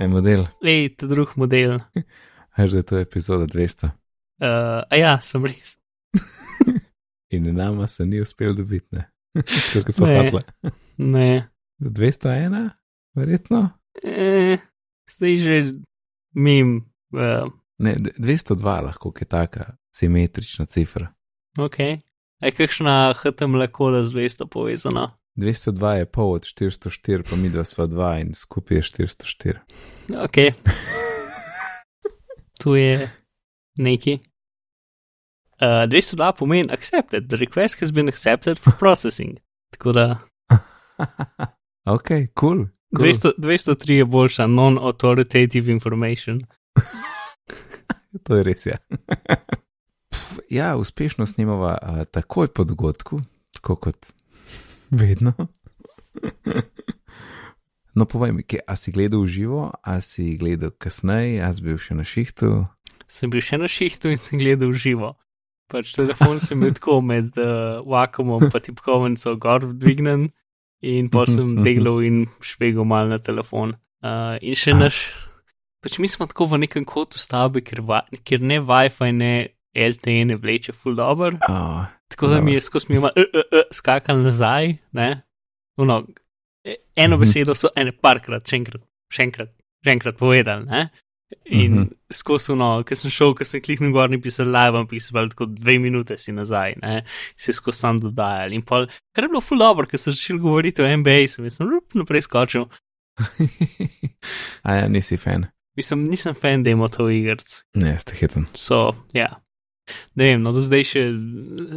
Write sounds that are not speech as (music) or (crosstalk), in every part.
En model. Ej, ta drug model. (laughs) Da je to epizoda 200. Uh, a ja, sem res. (laughs) In nama se ni uspel dobiti, ne. (laughs) Tako smo Ne. hotla. Ne. Za 201, verjetno. Eh, zdaj že mim. Uh, Ne, d- 202 lahko, je taka simetrična cifra. ok. Je kakšna HTML koda z 200 povezana? 202 je pol od 404, pa mi dva sva dva in skupaj je 404. Ok. (laughs) tu je neki. Uh, 202 pomeni accepted. The request has been accepted for processing. Tako da (laughs) ok, kul. Cool, cool. 200, 203 je boljša, non-authoritative information. (laughs) To je res, ja. Pf, ja, uspešno snemava uh, takoj po dogodku, tako kot vedno. (laughs) no, povej mi, kje, a si gledal v živo, ali si gledal kasneje, a si bil še na šihtu. Sem bil še na šihtu in sem gledal v živo. Pač telefon sem imel tako med uh, vakumom pa tipkovnico gor dvignen in pa sem Mhm, mhm. delal in špegal mal na telefon. Uh, in še naš, pač mi smo tako v nekem kotu stavbe, ker, va, ker ne Wi-Fi, ne LTE ne vleče full dobro. Oh, Tako da mi je skozi mi uh, uh, uh, skakal nazaj, ne. Uno, e- eno Mhm. besedo so ene parkrat, še enkrat, še enkrat, še enkrat povedali, ne. In Mhm. skozi ono, ker sem šel, ker sem kliknil gor in pisal live, in pisal tako dve minute si nazaj, ne, se skozi sam dodajal. In pol, kar je bilo full dobro, ker sem začel govoriti o NBA, sem jaz sem rup, naprej skočil. (laughs) a ja, nisi fan. Mislim, nisem fan demotov igrc. Ne, ste hecen. So, ja. Ne vem, no do zdaj še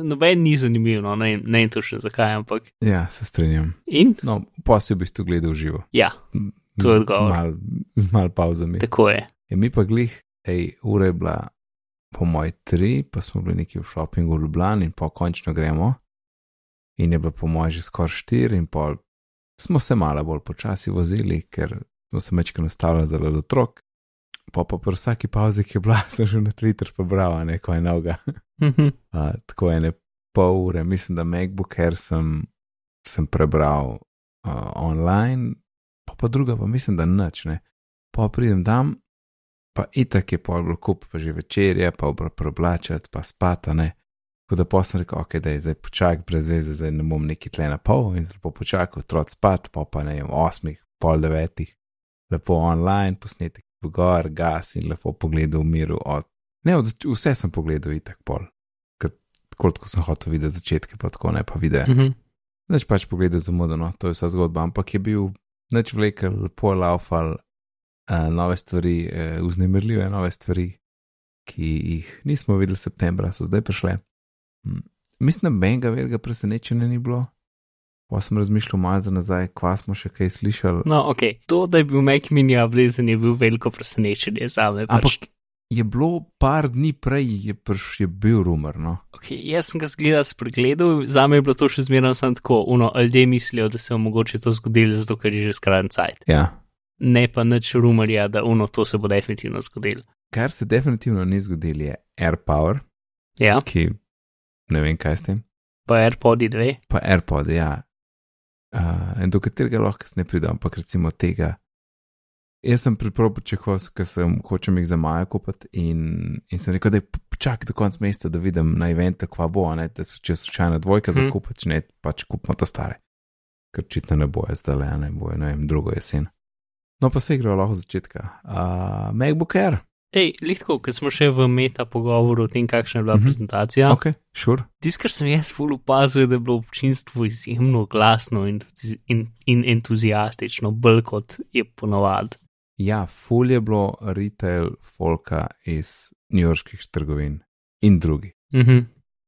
noben ni zanimiv, no ne, ne vem točno zakaj, ampak. Ja, se strinjam. In? No, posebej bi to gledal živo. Ja, To je odgovor. Z mal, z mal pauzami. tako je. Ja, mi pa glih, ej, ura je bila po moj tri, pa smo bili neki v šopingu v Ljubljani in pa končno gremo. In je bilo po moj že skoraj štiri in pol. Smo se malo bolj počasi vozili, ker smo se mečkaj nastavljali zaradi otrok. Pa pa po vsaki pauzi, ki je bila, (laughs) sem že na Twitter pobral neko je noga. Uh, tako ene pol ure, mislim, da MacBook Air sem, sem prebral uh, online, pa pa druga, pa mislim, da nič ne. Pa pridem tam, pa itak je pol kup, pa že večerje, pa obra preoblačati, pa spata ne. Tako da pa sem rekel, ok, da je zdaj počak, brez veze, zdaj ne bom neki tle na pol in lepo počakal, otrok spat, pa pa ne vem, osmih, pol devetih, lepo online, posnetek v gor, gas in lepo pogledal v miru od. Ne, od, vse sem pogledal itak pol, ker tako kot sem hotel videti začetke, pa tako ne pa videe. Mhm. Neč pač pogledati zamudeno, to je vsa zgodba, ampak je bil neč vlekel, lepo laufal, uh, nove stvari, uh, vznemirljive nove stvari, ki jih nismo videli septembra, so zdaj prišle. Hm. Mislim, da benga velikega presenečenja ni bilo. Pa sem razmišljal malo za nazaj, kva smo še kaj slišali. No, ok, to, da je bil Mac mini update, je bil veliko presenečenje za me. Pač. Ampak je bilo par dni prej, je, prš, je bil rumor. No? Okay, jaz sem ga zgledal, spregledal, za me je bilo to še zmeraj samo tako, uno, ljudje mislijo, da se je mogoče to zgodilo, zato ker je že skrajen cajt. Ja. Ne pa nič rumorja, da uno, to se bo definitivno zgodilo. Kar se definitivno ni zgodilo, je AirPower, Ja, ki ne vem kaj s tem. pa AirPodi 2. pa AirPod, ja. Uh, in do katerega lahko ne pridem, ampak recimo tega. Jaz sem priprav pričakoval, ker sem hočem jih za maja kupiti in, in sem rekel, da je počakaj do konca meseca, da vidim na eventu, kva bo, ne, da so če slučajno dvojka za Mhm. kupiti, če ne, pač kupimo to stare. Ker očitno ne bojo zdaj ne bojo, ne vem, drugo jesen. No, pa se igrajo lahko od začetka. Uh, MacBook Air, Ej, lihtko, ker smo še v meta pogovoru o tem, kakšna je bila Mhm. prezentacija. ok, šur. Sure. Tisto, kar sem jaz ful opazil, je, da je bilo občinstvo izjemno glasno in, in, in entuzijastično, bolj kot je ponovadi. Ja, ful je bilo retail folka iz newyorških trgovin in drugi. Mhm.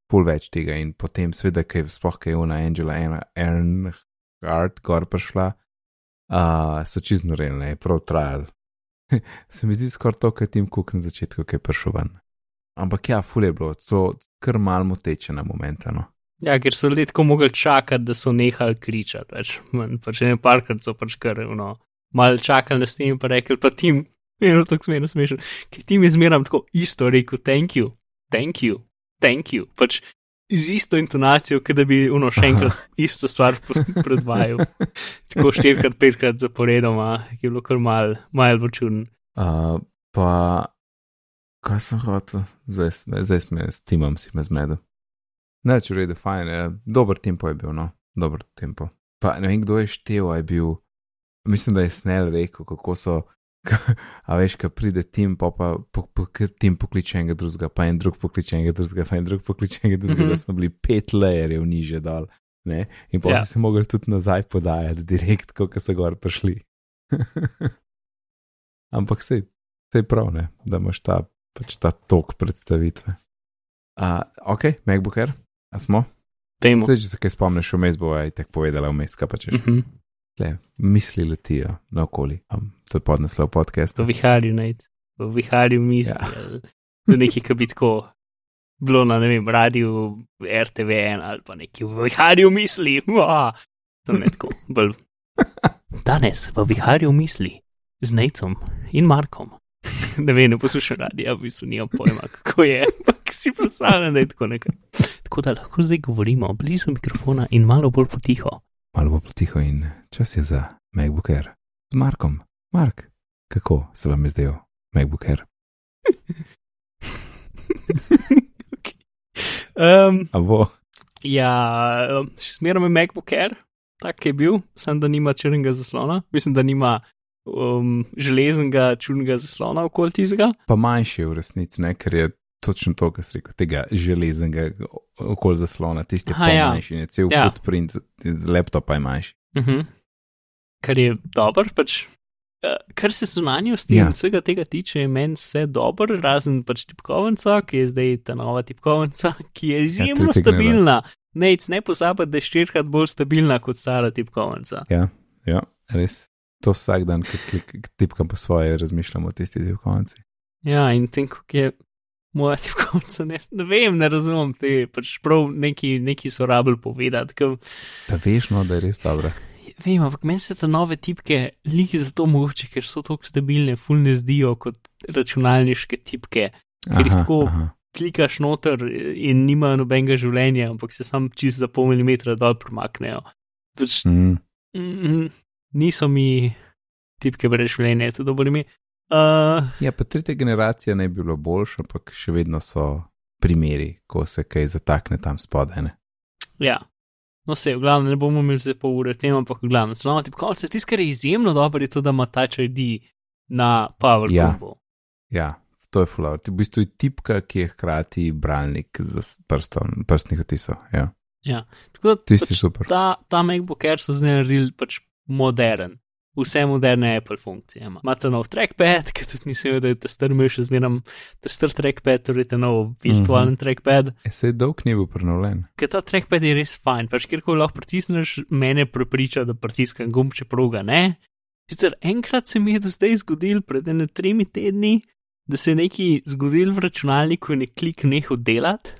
Pul več tega in potem, seveda, ki je sploh kaj ona Angela Earnhardt gor prišla, uh, so čizno realne, je prav trajal. (laughs) Se mi zdi skoraj to, kar Tim Cook na začetku, ki je prišel ven. Ampak ja, ful je bilo, to kar malo moteče na momentano. Ja, ker so ljudje tako mogli čakati, da so nehali kričati. Več. Pač ne parkrat so pač kar, no, malo čakali s tem, pa rekli, pa tim, (laughs) eno tako smejno smešen, ker tim je zmeram tako isto rekel, thank you, thank you, thank you. Pač z isto intonacijo, kot da bi uno še enkrat isto stvar predvajal. Tako štirikrat, petkrat zaporedoma, ki je bilo kar mal, mal bo čuden. Uh, pa, kaj sem hotel, zdaj, sme, zdaj sme s timom si me zmedel. Ne, če rede, fajn, je, dober tempo je bil, no, dober tempo. Pa ne vem, kdo je štev, je bil, mislim, da je snel rekel, kako so, a veš, kaj pride tim, pa pa po, po, tim pokliče enega drugega, pa en drug pokliče enega drugega, pa en drug pokliče enega drugega, mm -hmm. da smo bili pet lejerjev niže dol. Ne? In pa yeah. so se mogli tudi nazaj podajati, direkt, ko so gor prišli. (laughs) Ampak sej, sej prav, ne? da imaš ta, pač ta tok predstavitve. Uh, ok, MacBook Air, a smo? Temo. Zdaj, če se kaj spomniš, vmes bo aj tako povedala, vmes, kaj pa češ. Mm -hmm. Le, misli letijo naokoli. Um, to je podnaslov podcast. V viharju, ne, v viharju misli. Ja. To nekaj, kar bi tako bilo na, ne vem, radiju RTV1 ali pa nekaj v viharju misli. Uah. Je tako, bolj. (laughs) Danes v viharju misli z Necom in Markom. (laughs) ne vem, ne poslušam radija, v bistvu nimam pojma, kako je, ampak si predstavljam, da je tako nekaj. Tako da lahko zdaj govorimo blizu mikrofona in malo bolj potiho. Malo bolj potiho in čas je za MacBook Air. Z Markom. Mark, kako se vam je zdel MacBook Air? (laughs) um, Abo. Ja, še smerom je MacBook Air, tak je bil, sem da nima črnega zaslona. Mislim, da nima um, železnega črnega zaslona okoli tizga. Pa manjši je v resnici, ne, ker je točno to, kar si rekel, tega železnega okoli zaslona, tisti pa ja. manjši, ne cel ja. footprint z laptopa je manjši. Uh -huh. Kar je dober, pač. Uh, kar se zunanjosti ja. in vsega tega tiče, je meni vse dobro, razen pač tipkovnica, ki je zdaj ta nova tipkovnica, (laughs) ki je izjemno ja, stabilna. Ne, ne pozabite, da je štirikrat bolj stabilna kot stara tipkovnica. Ja, ja, res. To vsak dan, ki tipkam po svoje, razmišljam o tisti tipkovnici. Ja, in tem, kako je moja (laughs) tipkovnica, ne, ne vem, ne razumem te, pač prav neki, neki so rabili povedati. Ka... Da veš, no, da je res dobro. Vem, ampak meni se te nove tipke liki zato mogoče, ker so tako stabilne, fulne zdijo kot računalniške tipke, ker jih tako aha. klikaš noter in nimajo nobenega življenja, ampak se sam čist za pol milimetra dol premaknejo. Pač, mm. Mm, niso mi tipke brez življenja, to dobro ime. Uh, ja, pa tretja generacija ne bi bilo boljša, ampak še vedno so primeri, ko se kaj zatakne tam spodaj. Ne? Ja, no se, v glavnem ne bomo imeli zdaj pol ure tem, ampak v glavnem, no, tipkovnice, tisto, kar je izjemno dobro, je to, da ima Touch ID na PowerPointu. Ja, ja, to je flow. V bistvu je tipka, ki je hkrati bralnik za prstom, prstnih otisov. Ja. Ja, tako da pač super. Ta, ta MacBook Air so zdaj naredili pač modern. Vse moderne Apple funkcije ima. Imate nov trackpad, ki tudi nisem vedel, da je ta strmil še zmeraj, ta str trackpad, torej ta nov virtualen mm -hmm. trackpad. Je se dolg ni bil prenovljen. Ker ta trackpad je res fajn, pač kjerkoli lahko pritisneš, mene prepriča, da pritiskam gumb, čeprav ga ne. Sicer enkrat se mi je do zdaj zgodil, pred ene tremi tedni, da se je nekaj zgodil v računalniku in je klik nehal delati,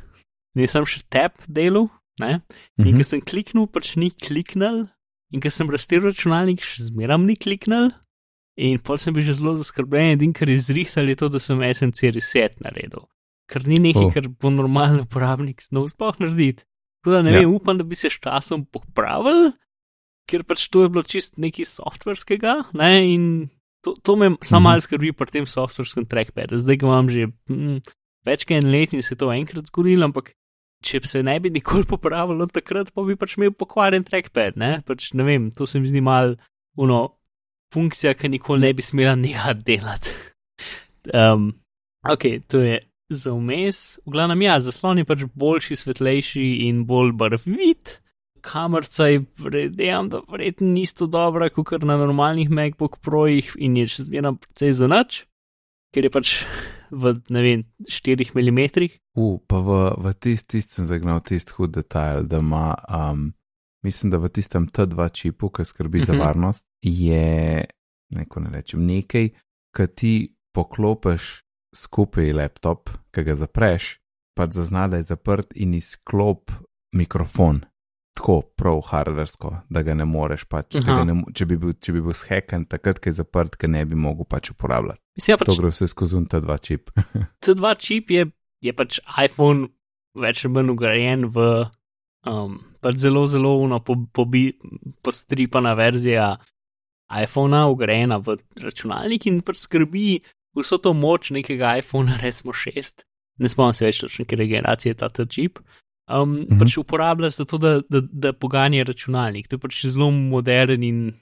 nisem še tap delal, ne? In mm -hmm. ker sem kliknil, pač ni kliknil, In ker sem rastel računalnik, še zmeram ni kliknil, in pol sem bil že zelo zaskrbljen, in kar je zrihtal, je to, da sem SNC reset naredil. Ker ni nekaj, oh. kar bo normalen uporabnik znov sploh narediti. Tako da ne ja. vem, upam, da bi se s časom popravil, ker pač to je bilo čist nekaj softverskega, ne? in to, to me samo mm -hmm. malo skrbi pri tem softverskem trackpadu. Zdaj ga imam že hm, več kot en let in se to enkrat zgodilo, ampak če se ne bi nikoli (laughs) popravilo takrat, pa bi pač imel pokvarjen trackpad, ne? Pač ne vem, to se mi zdi mal, uno, funkcija, ki nikoli ne bi smela nehati delati. (laughs) um, ok, to je za vmes. V glavnem, ja, zaslon je pač boljši, svetlejši in bolj barvit. Kamerca je, predem, da verjetno ni isto dobra, kot na normalnih MacBook Projih in je še zmeraj precej za nič, ker je pač v, ne vem, 4 mm. U, pa v, v tisti sem zagnal tisti hud detajl, da ima, um, mislim, da v tistem T2 čipu, ki skrbi uh -huh. za mhm. varnost, je, neko ne rečem, nekaj, ki ti poklopiš skupaj laptop, ki ga zapreš, pa zazna, da je zaprt in izklop mikrofon tako prav hardversko, da ga ne moreš pač. Ne, če, bi bil, če bi bil shekan, takrat, ko je zaprt, ga ne bi mogel pač uporabljati. Mislim, ja, pač, to gre vse skozi ta dva čip. (laughs) Ta dva čip je, je pač iPhone več ali manj ugrajen v um, pač zelo, zelo uno, po, pobi, postripana verzija iPhona, ugrajena v računalnik in pač skrbi vso to moč nekega iPhona, recimo 6, ne spomnim se več točno, ker generacije ta ta čip. Um, mm -hmm. Pač uporablja za to, da, da, da poganja računalnik. To je pač zelo modern in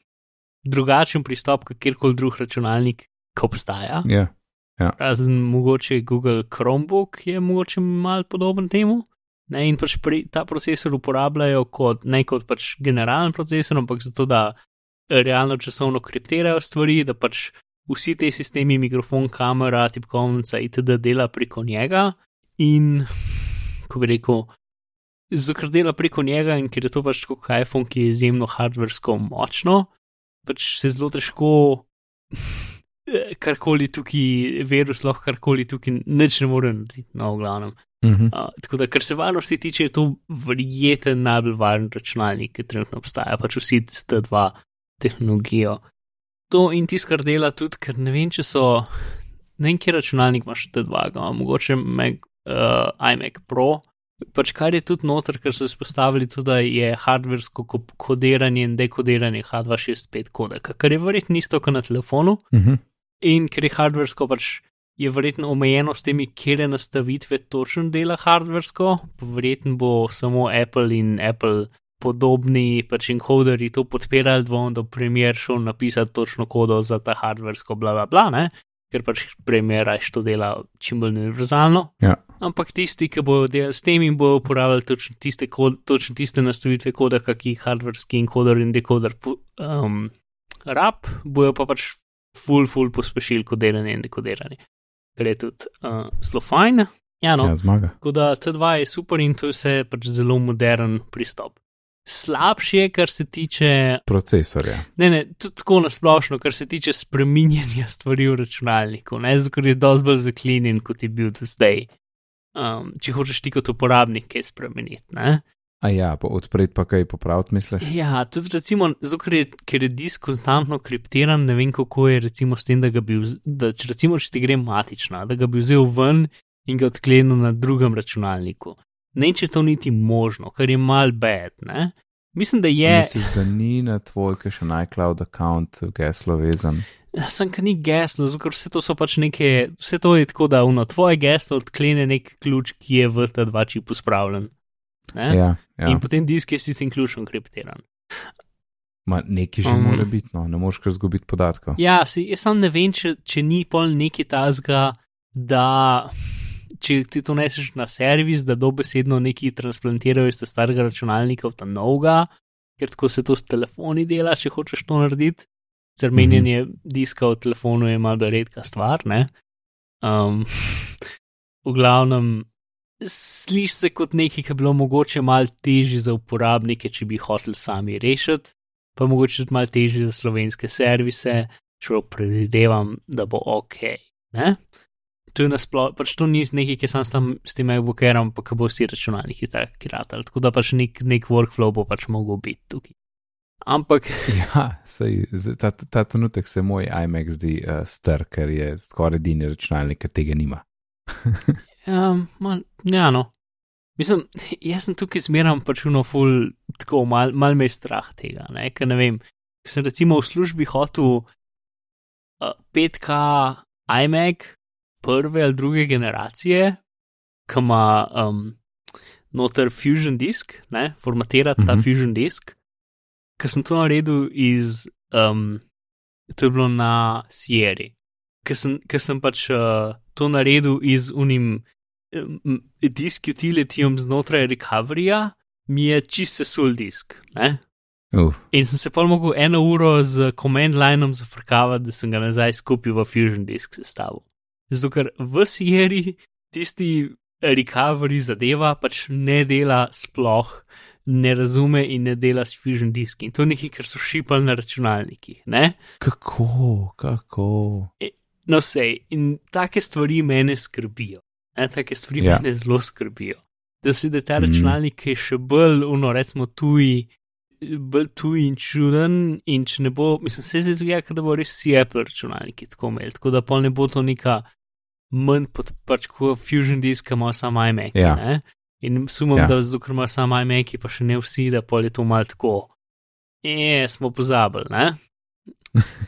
drugačen pristop, kot kjerkoli drug računalnik, ki obstaja. Yeah. Ja. Razen mogoče Google Chromebook je mogoče mal podoben temu. Ne, in pač pri, ta procesor uporabljajo kot ne kot pač generalen procesor, ampak zato, da realno časovno kriptirajo stvari, da pač vsi ti sistemi, mikrofon, kamera, tipkovnica itd. dela preko njega. In, ko bi rekel, zakr dela preko njega in ker je to pač kot iPhone, ki je izjemno hardversko močno, pač se zelo težko. (laughs) Karkoli tukaj, virus lahko karkoli tukaj, nič ne more narediti, no, v glavnem. Uh -huh. uh, tako da, kar se varnosti tiče, je to verjeten najbolj varen računalnik, ki trenutno obstaja, pač vsi ste dva tehnologijo. To in tisto, kar dela tudi, ker ne vem, če so, ne vem, kje računalnik imaš te dva, mogoče Mac, uh, iMac Pro, pač kar je tudi noter, ker so izpostavili tudi, da je hardversko kodiranje in dekodiranje H265 kodeka, kar je verjetno isto kot na telefonu. Uh mhm. -huh. In ker je hardversko pač je verjetno omejeno s temi, kje nastavitve točno dela hardversko, verjetno bo samo Apple in Apple podobni pač encoderji to podpirali, da bom do premjer šel napisati točno kodo za ta hardversko, bla bla bla, ne? Ker pač premjer raje to dela čim bolj univerzalno. Ja. Ampak tisti, ki bodo delali s tem in bodo uporabljali točno tiste, kod, točno tiste nastavitve koda, ki jih hardverski encoder in decoder um, rab, bojo pa pač full, full pospešili kodiranje in dekodiranje kar je tudi uh, zelo fajn. Ja, no. ja, zmaga. Tako da T2 je super in to je vse pač zelo modern pristop. Slabši je, kar se tiče procesorja. Ne, ne, tudi tako nasplošno, kar se tiče spreminjanja (laughs) stvari v računalniku, ne, zato je dosti bolj zaklinjen, kot je bil do zdaj. Um, če hočeš ti kot uporabnik kaj spremeniti, ne. A ja, pa odpreti pa kaj popraviti, misliš? Ja, tudi recimo, ker je, ker je disk konstantno kriptiran, ne vem kako je recimo s tem, da ga bi, vz, da, če recimo, če ti gre matična, da ga bi vzel ven in ga odklenil na drugem računalniku. Ne, če to niti možno, kar je mal bed, ne? Mislim, da je. Misliš, da ni na tvoj, ki še na iCloud account geslo vezan? Ja, sem ka ni geslo, zato vse to so pač neke, vse to je tako, da uno tvoje geslo odklene nek ključ, ki je v ta dva čipu spravljen. Ja, ja. In potem disk je sistem ključno kriptiran. Ma nekaj že um, mora biti, no, ne moreš kar zgubiti podatkov. Ja, si, jaz sam ne vem, če, če ni pol neki tazga, da če ti to neseš na servis, da dobesedno neki transplantirajo iz starega računalnika v ta novega, ker tako se to s telefoni dela, če hočeš to narediti. Zrmenjenje mm -hmm. diska v telefonu je malo redka stvar, ne. Um, v glavnem, sliši se kot nekaj, ki bi bilo mogoče malo težje za uporabnike, če bi hoteli sami rešiti, pa mogoče tudi malo težje za slovenske servise, če predvidevam, da bo ok. Ne? To je nasplošno, pač to ni nekaj, ki sem tam s tem e-bookerom, pa ki bo vsi računalniki tako ratali. Tako da pač nek, nek workflow bo pač mogel biti tukaj. Ampak. (laughs) Ja, sej, ta, ta trenutek se moj iMac zdi uh, star, ker je skoraj edini računalnik, ki tega nima. (laughs) Um, mal, ja, no. Mislim, (laughs) jaz sem tukaj zmeram pač uno ful, tako mal, mal me je strah tega, ne, ker ne vem. Sem recimo v službi hotel uh, 5K iMac prve ali druge generacije, ki ima um, noter Fusion disk, ne, formatirati -hmm. ta mhm. Fusion disk, ker sem to naredil iz, um, to je bilo na Sierra, ker sem, sem pač uh, to naredil iz unim disk utilitijom znotraj recoveryja, mi je čist sesul disk. Uh. In sem se pa mogel eno uro z command lineom zafrkavati, da sem ga nazaj skupil v Fusion disk sestavu. Zato ker v Sierri tisti recovery zadeva pač ne dela sploh, ne razume in ne dela s Fusion disk. In to je nekaj, kar so šipali na računalnikih. Ne? Kako, kako? E, no, sej, in take stvari mene skrbijo. Ne, take stvari ja. me zelo skrbijo. Da se da ta računalnik je še bolj, uno, recimo, tuji, bolj tuji in čuden, in če ne bo, mislim, se zdaj zgleda, da bo res si Apple računalniki tako imeli, tako da pa ne bo to neka manj pod, pač kot Fusion disk, ima samo iMac. Ja. Ne? In sumim, Ja. da zato, ker ima samo iMac, pa še ne vsi, da pol je to mal tako. E, smo pozabili, ne?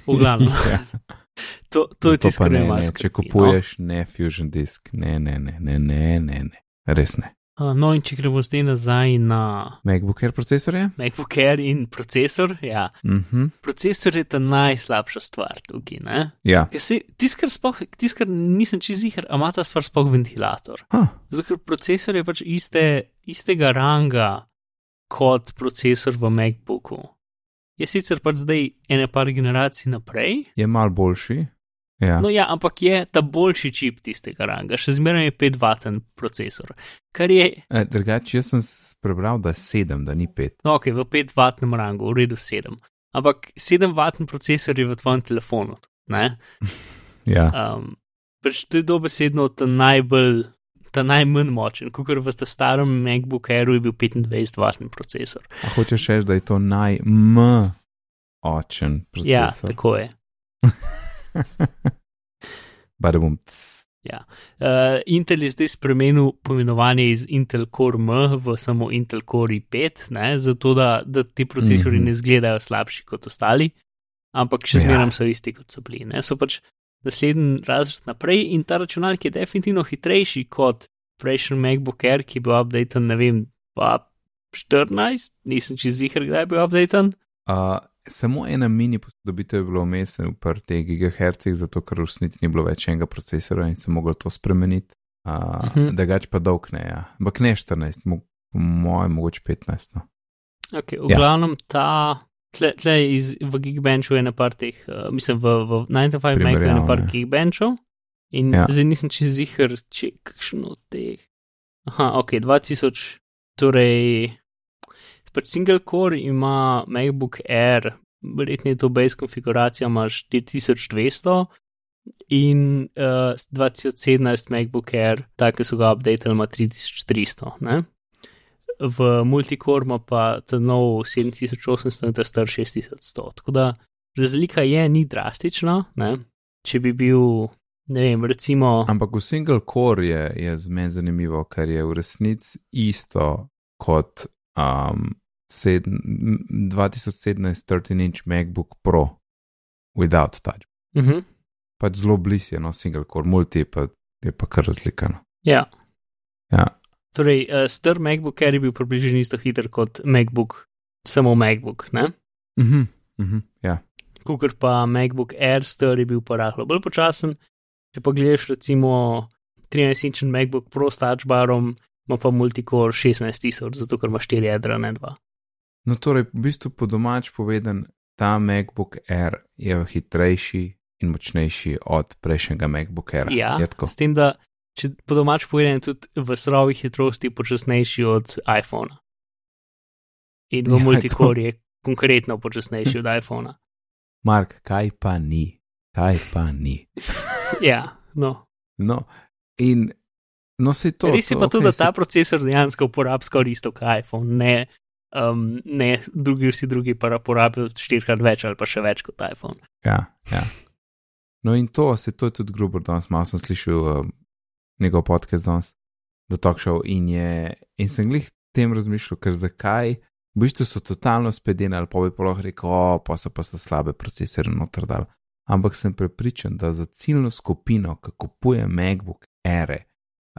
V glavnem, (laughs) ja. (laughs) to, to je tisto, kar ne, ne, skrbi, Če kupuješ ne Fusion disk, ne, ne, ne, ne, ne, ne, ne. res ne. No, in če gremo zdaj nazaj na MacBook Air procesorje? MacBook Air in procesor, ja, Mhm. procesor je ta najslabša stvar tukaj, ne? Ja. Ker se, tisto, kar, sploh- tisto, kar nisem čez jih, ima ta stvar sploh ventilator. Huh. Zato, ker procesor je pač iste, istega ranga kot procesor v MacBooku. Je sicer pač zdaj ene par generacij naprej, Je mal boljši. Ja. no ja, ampak je ta boljši čip tistega ranga, še zmeraj je 5-vaten procesor. Kar je, E, drugače, jaz sem prebral, da je 7, da ni 5. no ok, v 5-vatnem rangu, v redu 7. Ampak 7-vaten procesor je v tvojem telefonu, ne? (laughs) Ja. Um, pač to je dobesedno ta najbolj, ta najmanj močen, kot v tem starem MacBook Airu je bil 25-vatni procesor. A hočeš reči, da je to najm očen procesor? Ja, tako je. (laughs) (laughs) Pa da bom. Cs. Uh, Intel je zdaj spremenil poimenovanje iz Intel Core M v samo Intel Core i5, ne, zato da, da ti procesori Mhm. ne izgledajo slabši kot ostali, ampak še Ja. zmeraj so isti kot so bili. Ne. So pač naslednji razred naprej in ta računalnik je definitivno hitrejši kot prejšnji MacBook Air, ki je bil updaten, ne vem, 2014, nisem čez jih, kdaj je bil updaten. Uh, samo ena mini posodobitev je bilo vmes v par teh gigahercih, zato ker v resnici ni bilo več enega procesora in se moglo to spremeniti. Uh, uh Mhm. -huh. Drugač pa dolg ne, ja. Ampak ne 14, mo mojem, mogoče 15. No. Okay, v Ja. ja. glavnem ta, tle, tle iz, v Geekbenchu je na par teh, uh, mislim, v, v 95 Macu je na par ja. Geekbenchov in Ja. ja. zdaj nisem čez zihar, če kakšno od teh. Aha, ok, 2000, torej, pač single core ima MacBook Air, verjetno je to base konfiguracija, ima 4200 in uh, 2017 MacBook Air, take so ga updatali, ima 3300, ne? v multicore ima pa ta nov 7800 in ta star 6100. Tako da razlika je, ni drastična. Ne? Če bi bil, vem, recimo. Ampak v single core je, je z meni zanimivo, ker je v resnici isto kot um, sedem, 2017 13-inch MacBook Pro without touch. Uh -huh. Pač zelo blizu je no single core, multi pa je pa kar razlikano. Ja. Ja. Torej, uh, star MacBook Air je bil približno isto hiter kot MacBook, samo MacBook, ne? Mhm, mhm, ja. Kukor pa MacBook Air star je bil pa rahlo bolj počasen. Če pa gledaš recimo 13-inčen MacBook Pro s touchbarom, ima pa multicore 16000, zato ker ima 4 jedra, ne 2. No, torej, v bistvu po domač povedan, ta MacBook Air je hitrejši in močnejši od prejšnjega MacBook Aira. Ja, Je tako? s tem, da če po domač povedano, tudi v surovi hitrosti počasnejši od iPhona. In v Ja, multicore je konkretno (laughs) počasnejši od iPhona. Mark, kaj pa ni? Kaj pa ni? (laughs) Ja, no. No, in no, se to. Res je to, pa tudi, okej, da ta procesor dejansko uporablja skoraj isto kot iPhone, ne, um, ne drugi, vsi drugi pa uporabljajo štirikrat več ali pa še več kot iPhone. Ja, ja. No, in to se to je tudi grobo danes. Malo sem slišal uh, njegov podcast danes, da talk show in je. In sem glih tem razmišljal, ker zakaj. V bistvu so totalno spedeni, ali pa bi pa lahko rekel, o, pa so pa sta slabe procesore noter dal. Ampak sem prepričan, da za ciljno skupino, ki kupuje MacBook Air,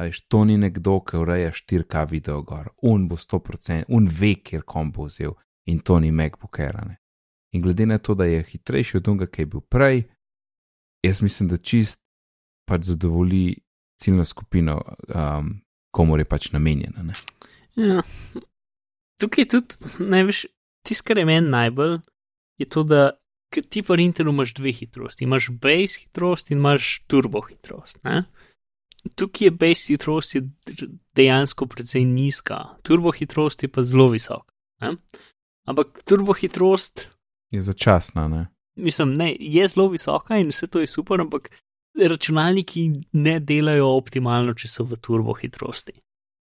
veš, to ni nekdo, ki ureja 4K video gor, un bo 100%, un ve, kjer kom bo vzel in to ni MacBook Air. Ne? In glede na to, da je hitrejši od tega, ki je bil prej, jaz mislim, da čist pač zadovolji ciljno skupino, um, komu je pač namenjena. Ja. Tukaj je tudi, največ, tisto, kar je meni najbolj, je to, da ti pa Intelu imaš dve hitrosti. Imaš base hitrost in imaš turbo hitrost. Ne? Tukaj je base hitrost je dejansko precej nizka, turbo hitrost je pa zelo visoka. Ne? Ampak turbo hitrost, Je začasna, ne? mislim, ne, je zelo visoka in vse to je super, ampak računalniki ne delajo optimalno, če so v turbo hitrosti.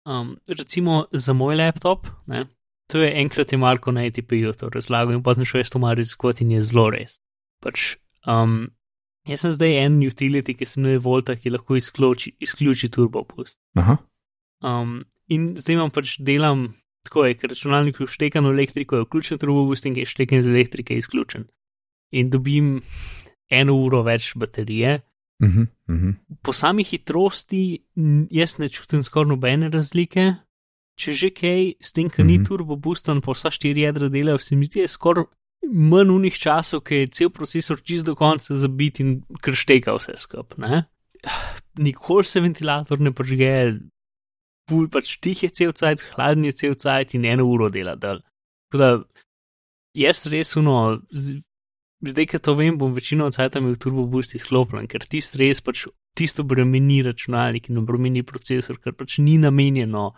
Um, recimo za moj laptop, ne, to je enkrat je Marko na ATP-ju to razlagal in potem šel jaz to malo raziskovati in je zelo res. Pač, um, jaz sem zdaj en utility, ki sem na Volta, ki lahko izključi, izključi turbo pust. Aha. Um, in zdaj imam pač delam tako, je, ker računalnik je vštekan v elektriko, je vključen turboboost in je vštekan iz elektrike izključen. In dobim eno uro več baterije. Uh -huh, uh -huh. Po sami hitrosti jaz ne čutim skoraj nobene razlike. Če že kaj, s tem, ker ni Mhm. turboboosten, pa vsa štiri jedra delajo, se mi zdi, je skoraj manj unih časov, ki je cel procesor čist do konca zabit in kršteka vse skup. ne. Nikoli se ventilator ne požge, pul pač tih je cel cajt, hladen je cel cajt in eno uro dela dol. Tako da jaz res uno, zdaj, ko to vem, bom večino cajta imel turbo boost izklopljen, ker tisti res pač tisto bremeni računalnik in obremeni procesor, ker pač ni namenjeno,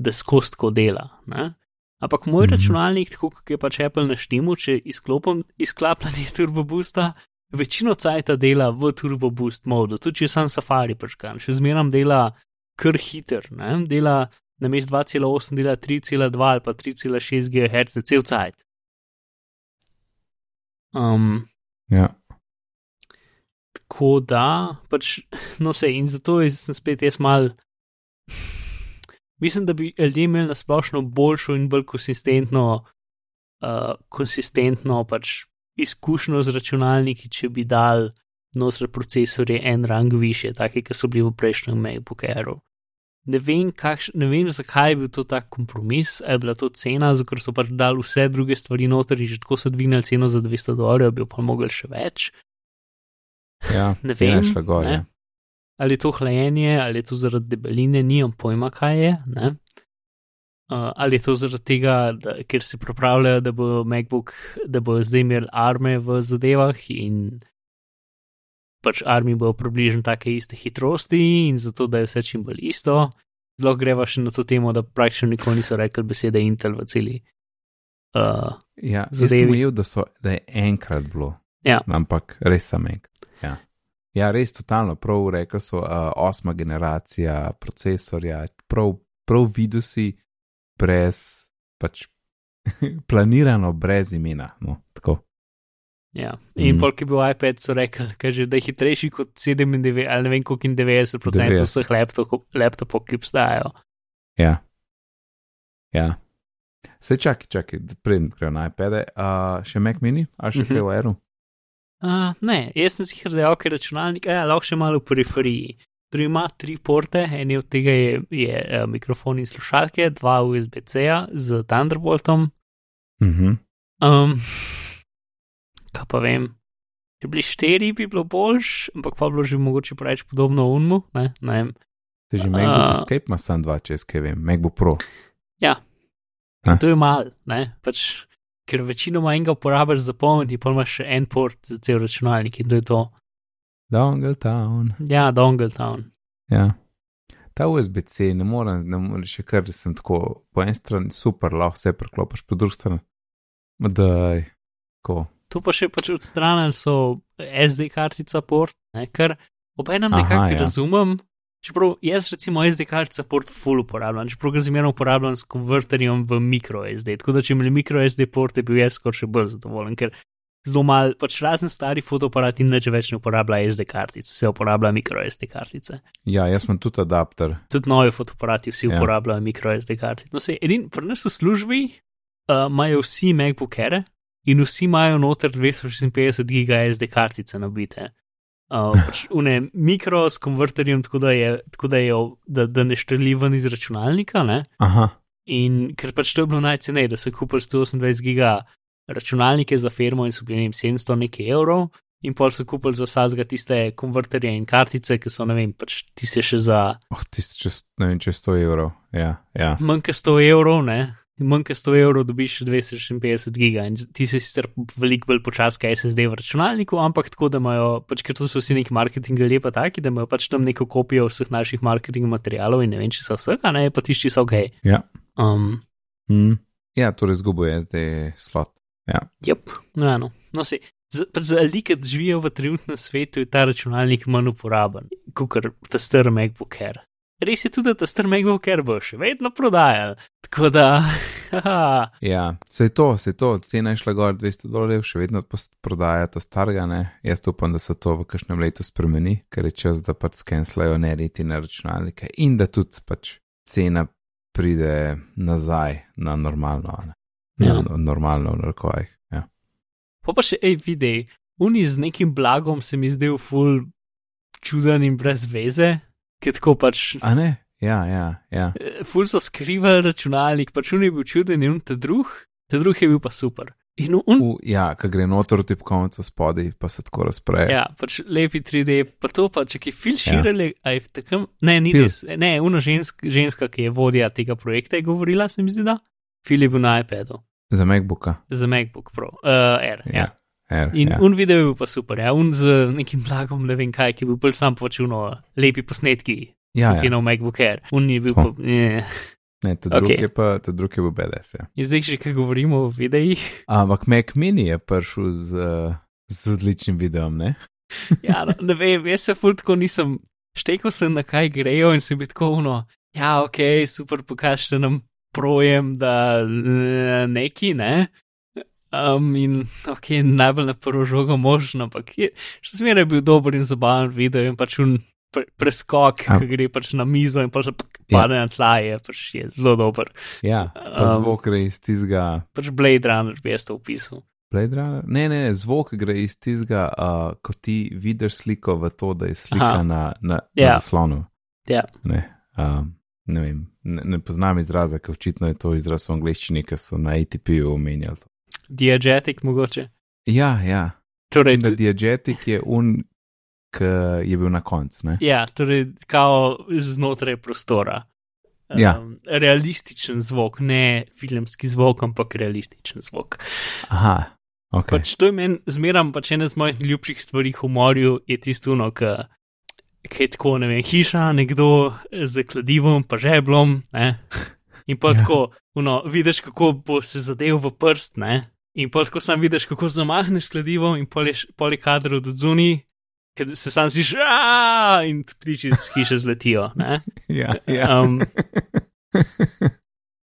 da skost tako dela. Ne? Ampak moj Mhm. računalnik, tako kot je pač Apple na štimu, če izklopim izklapljanje turbo boosta, večino cajta dela v turbo boost modu, tudi če sem safari pačkan, še zmeram dela kar hiter, ne? dela na mest 2,8, dela 3,2 ali pa 3,6 GHz cel cajt. Um, Ja. tako da, pač, no se in zato sem spet jaz mal. Mislim, da bi ljudje imeli na splošno boljšo in bolj konsistentno, uh, konsistentno pač izkušnjo z računalniki, če bi dal noter procesorje en rang više, take, ki so bili v prejšnjem MacBook Airu. Ne vem, kakš, ne vem, zakaj je bil to tak kompromis, ali je bila to cena, zato ker so pač dali vse druge stvari noter in že tako so dvignili ceno za 200 dolarjev, bi pa mogli še več. Ja, Ne vem, šla gor, ne. Ali je to hlajenje, ali je to zaradi debeline, nimam pojma, kaj je. ne. Uh, ali je to zaradi tega, da, ker se pripravljajo, da bo MacBook, da bo zdaj imel arme v zadevah in pač armi bo približno take iste hitrosti in zato, da je vse čim bolj isto. Zelo greva še na to temo, da praktično nikoli niso rekli besede Intel v celi. Uh, Ja, jaz zadevi. sem ujel, da, so, da je enkrat bilo. Ja. Ampak res sem enkrat. Ja. res totalno. Prav rekli so uh, osma generacija procesorja, prav, prav videl si brez, pač (laughs) planirano brez imena. No, tako. ja. In Mm. mm. polk je bil iPad, so rekli, kaže, da je hitrejši kot 97 ali ne vem koliko in 90% 90. vseh laptopov, laptopov, ki obstajajo. Ja. ja. Se čakaj, čakaj, predem grejo na iPade. Uh, še Mac mini, a še Mhm. kaj v Airu? Uh, ne, jaz sem si rekel, ker računalnik, ja, lahko še malo v periferiji. Torej ima tri porte, en od tega je, je uh, mikrofon in slušalke, dva USB-C-ja z Thunderboltom. Mhm. Um, kaj pa vem, če bi bili štiri, bi bilo boljš, ampak pa bi bilo že mogoče preveč podobno unmu. Ne, ne vem. Se že MacBook A. Escape ima sam dva, če jaz kaj vem, MacBook Pro. A? To je mal, ne, pač, ker večinoma enega uporabiš za polniti, pa imaš še en port za cel računalnik in to je to. Dongle Town. Ja, Dongle Town. Ja. Ta USB-C ne morem, ne morem še kar, sem tako po eni strani super, lahko vse preklopiš, po drugi strani. Ma Daj, ko. To pa še pač odstranili so SD kartica port, ne, ker obenem Aha, nekako ja. razumem. Čeprav jaz recimo SD kartica port full uporabljam, čeprav ga zmerno uporabljam s konverterjem v micro SD. Tako da če imeli micro SD port, je bil jaz skoraj še bolj zadovoljen, ker zelo mal, pač razen stari fotoaparati nič več ne uporablja SD kartic, vse uporablja micro SD kartice. Ja, jaz sem tudi adapter. Tudi novi fotoaparati vsi Ja. ja. uporabljajo micro SD kartice. No, se edin, pri nas v službi uh, imajo vsi MacBook Air in vsi imajo noter 256 giga SD kartice nabite. Uh, pač une mikro s konverterjem, tako da, je, tako da, je, da, da ne štrli ven iz računalnika. Ne? Aha, In ker pač to je bilo najceneje, da so kupili 128 giga računalnike za firmo in so bili vem, 700 nekaj evrov, in pol so kupili za vsakega tiste konverterje in kartice, ki so ne vem, pač tiste še za oh, tisto čez, ne vem, čez 100 evrov. Ja, ja. manj kot 100 evrov, ne. Manj kot 100 evrov dobiš še 256 giga in ti si sicer veliko bolj počaska SSD v računalniku, ampak tako, da imajo, pač ker to so vsi neki marketingi lepa taki, da imajo pač tam neko kopijo vseh naših marketing materialov in ne vem, če so vsega, ne, pa tišči so ok. Ja. Um, Mm. ja, torej zgubo je zdaj slot. Ja. Jep, no, eno. No, se, za, pač za ljudi, ki živijo v trenutnem svetu, je ta računalnik manj uporaben, kot ta star MacBook Air. Res je tudi, da ta star MacBook Air bo še vedno prodajal. Tako da, (laughs) haha, Ja, se je to, se je to, cena je šla gor 200 dolarjev, še vedno prodaja to starega, ne. Jaz upam, da se to v kakšnem letu spremeni, ker je čas, da pač skenslajo neriti na računalnike in da tudi pač cena pride nazaj na normalno. Ne? Ja. Na Normalno v rokovih. Ja. Pa pa še, videj, uni z nekim blagom se mi zdel ful čuden in brez veze, ker tako pač. A ne? Ja, ja, ja. eh, Ful so skrivali računalnik, pač un je bil čuden in te drug, te drug je bil pa super. In un, U, ja, ko gre noter v tipkovnico spodaj, pa se tako razpreje. ja, pač lepi 3D, pa to pa, če je fil širili, ja. aj takem, ne, ni Phil. res, ne, una žensk, ženska, ki je vodja tega projekta, je govorila, se mi zdi, da, Fil je bil na iPadu, Za MacBooka. za MacBook Pro, uh, Air, ja. Ja. Er, In ja. un video je bil pa super, ja, un z nekim blagom, ne vem kaj, ki je bil bolj sam počuno, lepi posnetki, ja, ki je ja. na MacBook Air, un je bil Ho. pa, ne. Ne, ta drug Okej. je pa, ta drug je bil BDS. Ja. In zdaj, že kaj govorimo o videih, Ampak Mac Mini je prišel z, z odličnim videom, ne? (laughs) ja, no, ne vem, jaz se ful tako nisem, štekel sem na kaj grejo in sem bil tako uno, ja, ok, super, pokažite nam projem, da eh, neki, ne. Um, in ok, najbolj na prvo žogo možno, ampak je, še zmeraj bil dober in zabaven video in pač un pre, preskok, Ja. ki gre pač na mizo in pa že pade na tla, je pač je zelo dober. Ja, pa Um, zvok gre iz tistega. Pač Blade Runner bi jaz to opisal. Blade Runner? Ne, ne, ne, zvok gre iz tistega, uh, ko ti vidiš sliko v to, da je slika Aha. na, na, Ja. na zaslonu. Ja. Ne, um, ne vem, ne, ne poznam izraza, ker očitno je to izraz v angleščini, ker so na ATP-ju omenjali. to. Diegetic mogoče. Ja, ja. Torej, da diagetik je un, ki je bil na koncu. ne? Ja, torej, kao znotraj prostora. Ja. Um, realističen zvok, ne filmski zvok, ampak realističen zvok. Aha, ok. Pač to je meni zmeram, pač ena z mojih ljubših stvari v humorju je tisto, no, ki ki je tako, ne vem, hiša, nekdo z kladivom, pa žeblom, ne. In pa Ja. tako, no, vidiš, kako bo se zadev v prst, ne. In pa tako sam vidiš, kako zamahneš kladivom in pol je, š- pol je kadr od zunaj, ker se sam "Aaaa!" in ptiči iz hiše zletijo, ne. (laughs) Ja, ja. Um,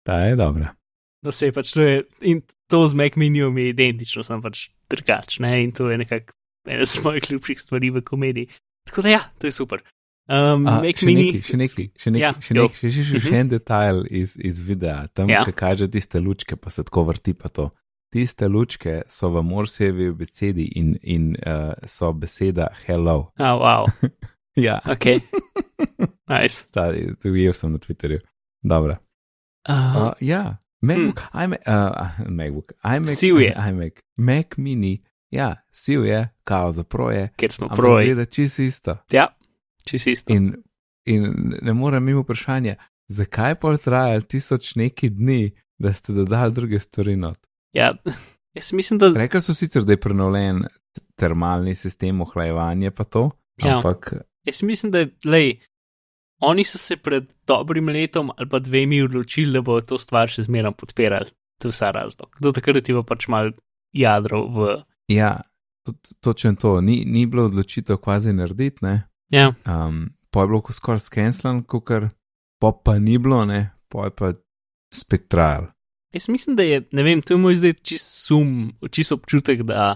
Ta je dobra. no, se pač to je, in to z Mac Miniom je identično, sem pač drugač, ne, in to je nekako ena z mojih ljubših stvari v komediji. Tako da ja, to je super. Um, A, Mac še Mini, nekaj, še nekaj, še nekaj, Ja, še jo. nekaj, še, še, še, Mhm. še en detajl iz, iz videa, tam, ja. ki kaže tiste lučke, pa se tako vrti pa to. Tiste lučke so v Morsejevi besedi in, in uh, so beseda hello. Oh, wow, (laughs) Ja, ok, nice. ta, to ujel sem na Twitterju. Dobro. Uh, Uh, ja, MacBook, hm. iMac, uh, MacBook, iMac, Siv je. (laughs) iMac, Mac mini, ja, siv je, kao za proje, ker smo ampak proj. zgleda čisto isto. Ja, čisto isto. In, in ne morem mimo vprašanja, zakaj pa trajalo tisoč neki dni, da ste dodali druge stvari not. Ja, jaz mislim, da Rekli so sicer, da je prenovljen termalni sistem ohlajevanja, pa to, Ja. ampak Jaz mislim, da lej, oni so se pred dobrim letom ali pa dvemi odločili, da bodo to stvar še zmeraj podpirali. To je vsa razlog. Do takrat je pa pač mal jadro v. ja, to- točno to, ni, ni bilo odločitev kvazi narediti, ne. Ja, Um, po je bilo ko skoraj skenslan, kar pa pa ni bilo, ne, po je pa spet trajal. Jaz mislim, da je, ne vem, to je moj zdaj čist sum, čist občutek, da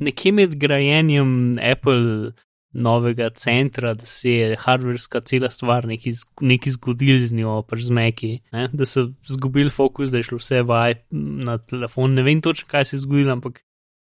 nekje med grajenjem Apple novega centra, da se je hardverska cela stvar neki, z- neki zgodil z njo, pač z Meki, ne? da so zgubili fokus, da je šlo vse v iP- na telefon. Ne vem točno, kaj se je zgodilo, ampak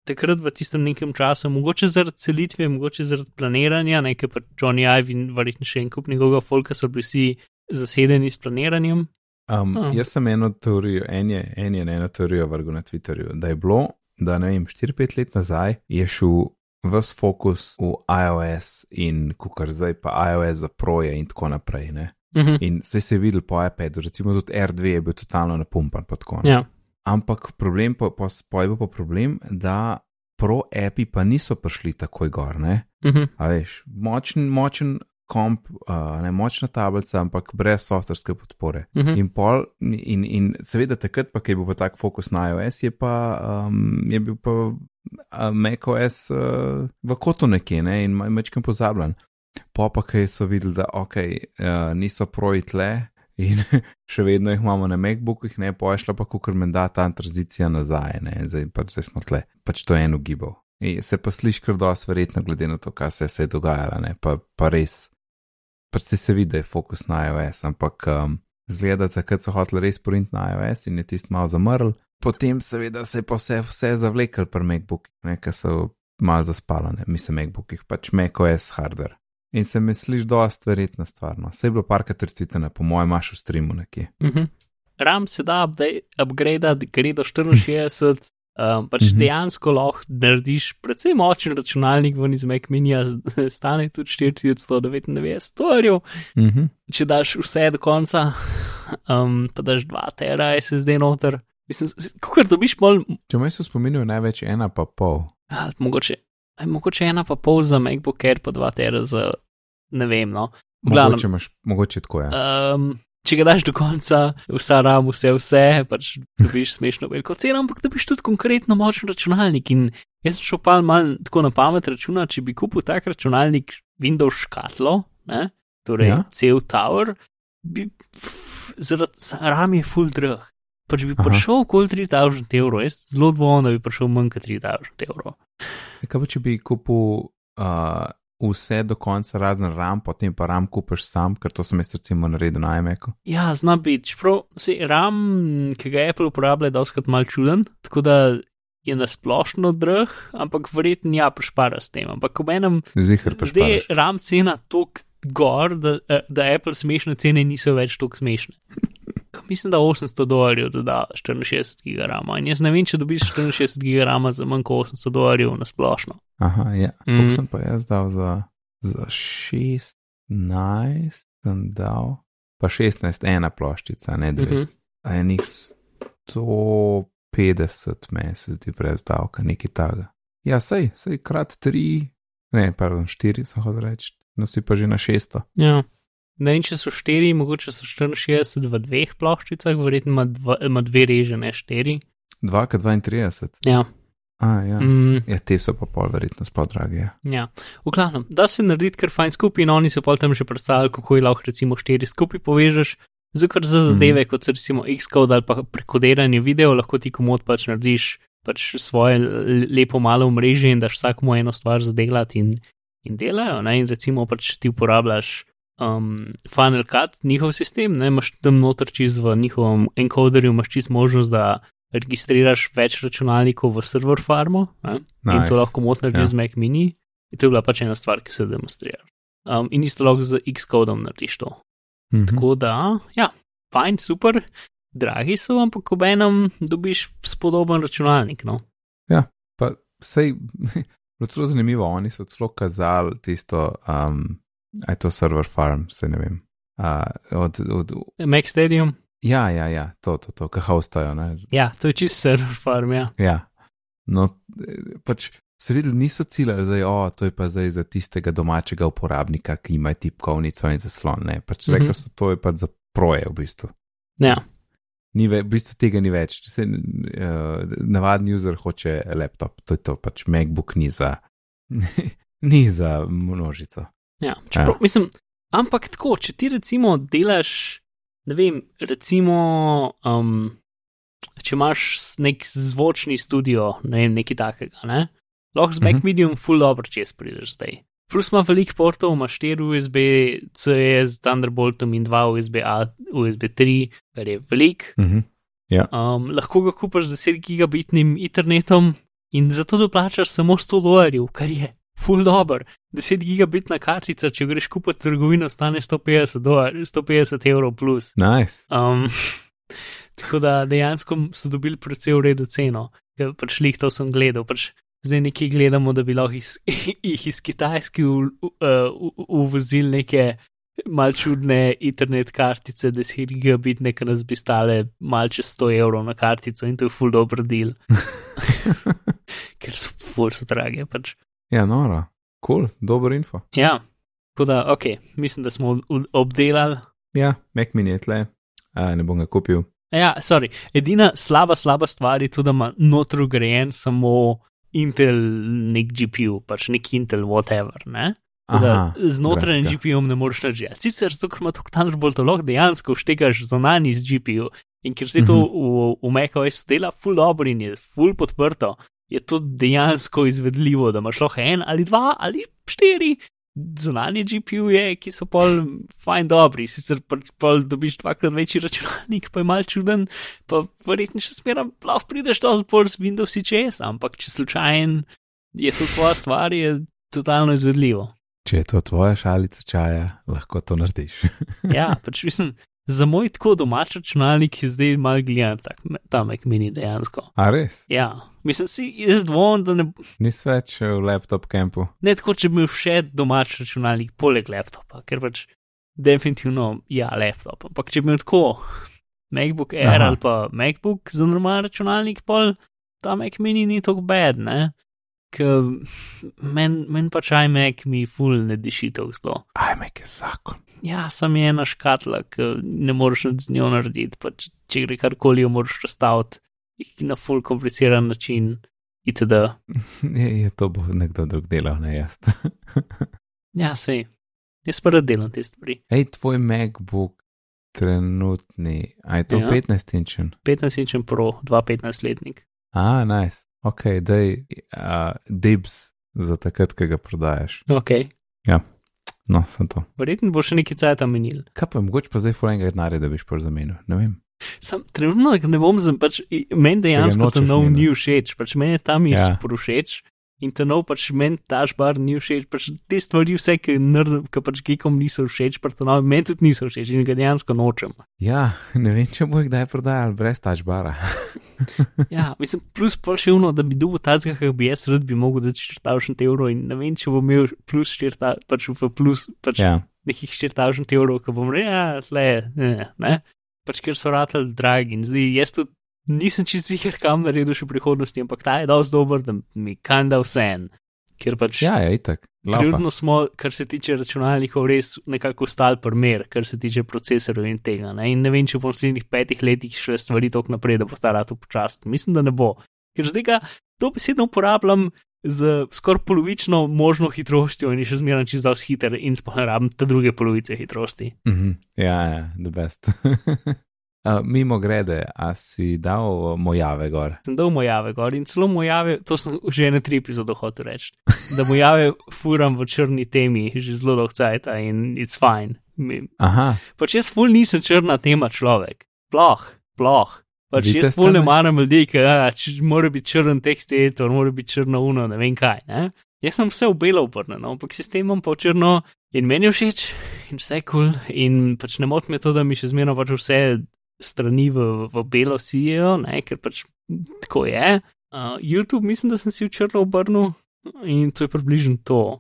takrat v tistem nekem času, mogoče zaradi selitve, mogoče zaradi planiranja, nekaj pa Johnny Ive in verjetno še en kup njegovega folka so bili vsi zasedeni s planiranjem. Um, Ah. Jaz sem eno teorijo, en je, en je eno teorijo vrgel na Twitterju, da je bilo, da ne vem, 4-5 let nazaj je šel ves fokus v iOS in kukar zdaj pa iOS za proje in tako naprej. Ne? Mhm. In zdaj se je videl po iPadu, recimo tudi R2 je bil totalno napumpan. pa tako, ne. Ja, Ampak problem pa, pa, pa je bil pa problem, da pro api pa niso prišli takoj gor. Ne? mhm. A veš, močen, močen komp, uh, ne močna tablica, ampak brez softverske podpore. Mhm. In, pol, in, in seveda takrat, pa, ki je bil pa tak fokus na iOS, je, pa, um, je bil pa uh, macOS uh, v kotu nekje ne? in mečkem pozabljen. Po pa, ki so videli, da ok, uh, niso proji tle in (laughs) še vedno jih imamo na MacBookih, ne pa je šla pa kukar menda ta tranzicija nazaj, ne? zdaj pač zdaj smo tle. Pač to je eno gibal. In se pa sliši kar dosti verjetno, glede na to, kaj se je dogajalo, ne? pa, pa res. Pač se, vidi, da je fokus na iOS, ampak um, zgleda, da so hoteli res print na iOS in je tisti malo zamrl. Potem seveda se je pa vse, vse zavlekel pri MacBookih, ker so malo zaspalane, mislim, MacBookih, pač macOS hardware. In se mi sliši dosta verjetna stvar. No. Se je bilo parkrat trcitene, po mojem, imaš v streamu nekje. Uh -huh. RAM se da upgrade, gre do 64, um, pač mhm. -huh. dejansko lahko narediš precej močen računalnik, ven iz Mac Minija (laughs) stane tudi 4199 dolarjev. Mhm. -huh. Če daš vse do konca, um, pa daš 2 tera SSD noter. Mislim, kako dobiš pol. Če me so spominjali največ ena pa pol. Ali mogoče, aj, mogoče ena pa pol za MacBook Air, pa 2 tera za ne vem. No. Glavnem, mogoče, imaš, mogoče tako je. Ja. Um, če ga daš do konca, vsa ram, vse, vse, pač dobiš smešno veliko ceno, ampak dobiš tudi konkretno močen računalnik. In jaz sem šel pa mal tako na pamet računati, če bi kupil tak računalnik Windows škatlo, ne, torej ja? cel tower, bi zaradi ram je full drug. Pač bi Aha. prišel okoli 3000 evrov, jaz zelo dvomim, da bi prišel manj kot 3000 evrov. Kaj pa če bi kupil uh, vse do konca, razen RAM, potem pa RAM kupiš sam, ker to sem jaz recimo naredil na iMacu. Ja, zna biti, čeprav se RAM, ki ga Apple uporablja, je doskrat mal čuden, tako da je nasplošno drh, ampak verjetno ja, prešpara s tem. Ampak ko menem, zdaj je RAM cena tok gor, da, eh, da Apple smešne cene niso več tok smešne. Mislim, da 800 dolarjev doda 64 gigabajta. In jaz ne vem, če dobiš 64 gigabajta za manj kot 800 dolarjev na splošno. Aha, ja. Mm. Kako sem pa jaz dal za, za 16, sem dal, pa 16, ena ploščica, ne dve. Mm -hmm. Enih 150 meseci brez davka, nekaj taga. Ja, sej, sej krat 3, ne, pardon, 4 sem hodil reči, no si pa že na 600. Ja. Ne vem, če so štiri, mogoče so 64 v dveh ploščicah, verjetno ima, dva, ima dve reže, ne štiri. 2K32. Ja. A, ja. Mm. ja, te so pa pol verjetno sploh drage. Ja, ja. v glavnem, da se narediti kar fajn skupaj in oni so pol tam že predstavili, kako je lahko recimo štiri skupaj povežeš. Zakaj za zadeve, mm. kot so recimo Xcode ali pa prekodiranje video, lahko ti komod pač narediš pač svoje lepo malo mreže in daš vsakmu eno stvar zadelati in, in delajo. Ne? In recimo pač ti uporabljaš um, Final Cut, njihov sistem, ne imaš tam noter čez v njihovem encoderju, imaš čez možnost, da registriraš več računalnikov v server farmo nice. in to lahko motno narediš yeah. z Mac mini. In to je bila pač ena stvar, ki se demonstrira. Um, in isto lahko z Xcodom narediš to. Mm -hmm. Tako da, ja, fajn, super, dragi so, ampak ob enem dobiš spodoben računalnik. No? Ja, pa sej, (laughs) zelo zanimivo, oni so celo kazali tisto. Um, aj to server farm, se ne vem. Uh, od, od, Mac Stadium. Ja, ja, ja, to, to, to, kaj hostajo. Ne? Ja, to je čist server farm, ja. Ja, no, pač se videli, niso ciljali, da oh, to je pa zdaj za tistega domačega uporabnika, ki ima tipkovnico in zaslon. Ne, pač mm -hmm. rekli so, to je pač za proje v bistvu. Ja. Ni ve, v bistvu tega ni več. Se, uh, navadni user hoče laptop, to je to, pač MacBook ni za, (laughs) ni za množico. Ja, čeprav, ja. Mislim, ampak tako, če ti recimo delaš, ne vem, recimo, um, če imaš nek zvočni studio, ne vem, nekaj takega, ne? lahko z Mac uh mhm. -huh. Medium full dobro čez prideš zdaj. Plus ima veliko portov, ima 4 USB, C z Thunderboltom in 2 USB A, USB 3, kar je velik. Uh -huh. ja. um, lahko ga kupaš z 10 gigabitnim internetom in zato doplačaš samo 100 dolarjev, kar je full dobr. 10 gigabitna kartica, če greš kupiti trgovino, stane 150, dolar, 150 evrov plus. Nice. Um, (laughs) tako da dejansko so dobili precej v redu ceno, ker pač lih to sem gledal. Pač zdaj nekaj gledamo, da bi lahko iz, (laughs) jih iz Kitajske uvozili neke mal čudne internet kartice, 10 gigabitne, ki nas bi stale mal čez 100 evrov na kartico in to je full dobr deal. (laughs) ker so full so drage. Pač. Ja, noro, kul, cool, dober info. Ja, tako da, ok, mislim, da smo obdelali. Ja, Mac mini je tle, A, ne bom ga kupil. Ja, sorry, edina slaba, slaba stvar je tudi, da ima notro grejen samo Intel nek GPU, pač nek Intel whatever, ne? Aha, z notranjim GPU-om ne moreš narediti. Sicer zato, ker ima to Thunderbolt, lahko dejansko štekaš zonani z GPU in ker se to uh -huh. v, v macOS dela full dobro in je full podprto, je to dejansko izvedljivo, da imaš lahko en ali dva ali štiri zunanje GPU-je, ki so pol fajn dobri, sicer pa pol dobiš dvakrat večji računalnik, pa je mal čuden, pa verjetno še smeram, lahko prideš to zbor z Windows CS, ampak če slučajen je to tvoja stvar, je totalno izvedljivo. Če je to tvoja šalica čaja, lahko to narediš. ja, pač mislim, za moj tako domač računalnik je zdaj mal gledan, tak, ta Mac mini dejansko. A res? Ja, mislim si, jaz dvom, da ne. Nis več v laptop kampu. Ne tako, če bi imel še domač računalnik poleg laptopa, ker pač definitivno ja, laptop. Ampak če bi imel tako MacBook Air Aha. ali pa MacBook za normalen računalnik, pol ta Mac mini ni tako bed, ne? Meni men pač iMac mi ful ne diši to zlo. iMac je zakon ja, sem je ena škatla, ki ne moreš z njo narediti. Pa če, če gre karkoli, jo moraš razstaviti na full kompliciran način. Itd. (laughs) Je, je to bo nekdo drug delal, ne jaz. (laughs) ja, sej. Jaz pa rad delam te stvari. Hej, tvoj MacBook trenutni, a je to ja. 15 inčen? 15 inčen Pro, 215 letnik. A, nice. Ok, daj uh, dibs za takrat, ki ga prodajaš. Ok. Ja. No, sem to. Verjetno bo še nekaj cajt menil. Kaj pa, mogoče pa zdaj fulajnega denarja, da biš pa zamenil, ne vem. Sam trenutno ne bom pač meni dejansko ta nov ni všeč, pač meni je tam ja. všeč in ta nov pač meni taš bar ni všeč, pač te stvari vse, ki, ki pač gekom niso všeč, pač ta nov meni tudi niso všeč in ga dejansko nočem. Ja, ne vem, če bo jih kdaj prodajal brez taš bara. (laughs) ja, mislim, plus pol še uno, da bi dobil ta zgah, bi jaz rad bi mogel da četrtavšen evro in ne vem, če bom imel plus četrta, pač v plus, pač ja. nekih četrtavšen evrov, ko bom rekel, ja, le, ne, ne, pač ker so ratelj dragi in zdaj jaz tudi nisem čist ziger, kam naredil še v prihodnosti, ampak ta je dosti dober, da mi kanda vse en. Ker pač. Ja, je itak. Trenutno smo, kar se tiče računalnikov, res nekako stal primer, kar se tiče procesorjev in tega. Ne? In ne vem, če bo v naslednjih petih letih šle stvari tako naprej, da bo ta rad upočasnil. Mislim, da ne bo. Ker zdaj ga to besedno uporabljam z skoraj polovično možno hitrostjo in je še zmeraj čez dosti hiter in spohnarabim te druge polovice hitrosti. Mm -hmm. Ja, ja, the best. (laughs) Uh, mimo grede, a si dal mojave gor? Sem dal mojave gor in celo mojave, to sem že na tri epizode hotel reči, da mojave furam v črni temi že zelo dolgo časa in it's fine. Aha. Pač jaz ful nisem črna tema človek. Ploh, ploh. Pač Vidite jaz ful ne maram ljudi, ki ja, mora biti črn tekst editor, mora biti črno uno, ne vem kaj. Ne? Jaz sem vse v belo obrnjen, ampak sistemom pa črno in meni všeč in vse kul cool, in pač ne moti me to, da mi še zmerno pač vse strani v, v belo sijo, ne, ker pač tako je. Uh, YouTube, mislim, da sem si v črno obrnil in to je približno to.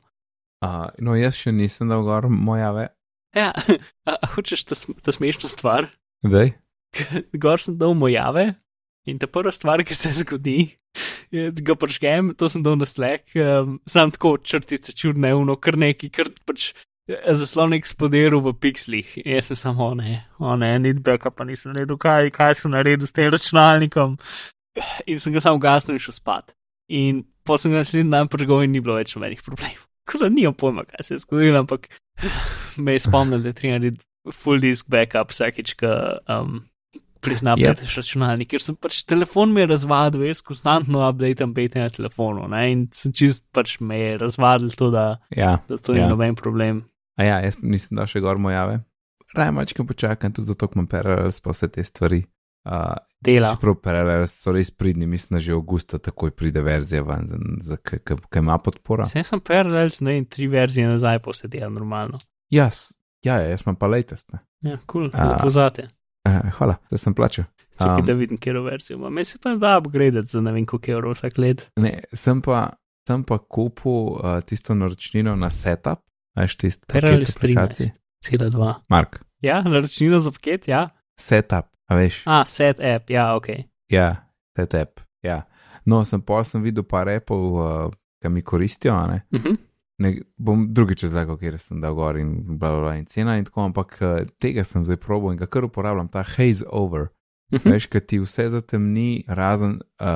Uh, no, jaz še nisem dal gor mojave. Ja, (laughs) a, a hočeš ta, ta smešna stvar? Zdaj. (laughs) Gor sem dal mojave in ta prva stvar, ki se zgodi, je, da ga prškem, to sem dal na slek, um, sam tako črtice čudne, uno, kar neki, kar pač zaslon eksplodiral v pixlih. Jaz sem samo, ne, o ne, ni beka, pa nisem naredil, kaj, kaj sem naredil s tem računalnikom. In sem ga samo gasnil in šel spat. In pa sem ga naslednji dan pregovoril in ni bilo več nobenih problemov. (laughs) Kot da nimam pojma, kaj se je zgodilo, ampak (sighs) me je spomnil, da je treba narediti full disk backup vsakeč, ko um, napreduješ yep. računalnik, ker sem pač telefon mi je razvadil, jaz konstantno updatem pete na telefonu, ne, in sem čist pač me je razvadil to, da, ja, da to ni ja. noben problem. A ja, jaz nisem dal še gor mojave. Raje mačkam počakam, tudi zato imam parallels pa vse te stvari. Uh, Dela. Čeprav parallels so res pridni, mislim, da že avgusta takoj pride verzija ven, za kaj ima podpora. Sem sem parallels, ne in tri verzije nazaj pa se dela normalno. Jaz, ja, ja, jaz imam pa latest. Ne. Ja, kul, cool, uh, pozate. Uh, hvala, da sem plačal. Čekaj, um, da vidim, kjer verzijo imam. Me se pa da upgrade za ne vem, koliko evrov vsak let. Ne, sem pa, sem pa kupil uh, tisto naročnino na setup Veš, tisti. Cela dva. Mark. Ja, naročnino za paket, ja. Setup, a veš. A, set app, ja, ok. Ja, set app, ja. No, sem pa sem videl par appov, uh, ki mi koristijo, ne. Uh -huh. Ne, bom drugič razlagal, kjer sem dal gor in bla, bla, bla in cena in tako, ampak uh, tega sem zdaj probil in ga kar uporabljam, ta haze over. Uh -huh. Veš, kaj ti vse zatemni, razen uh,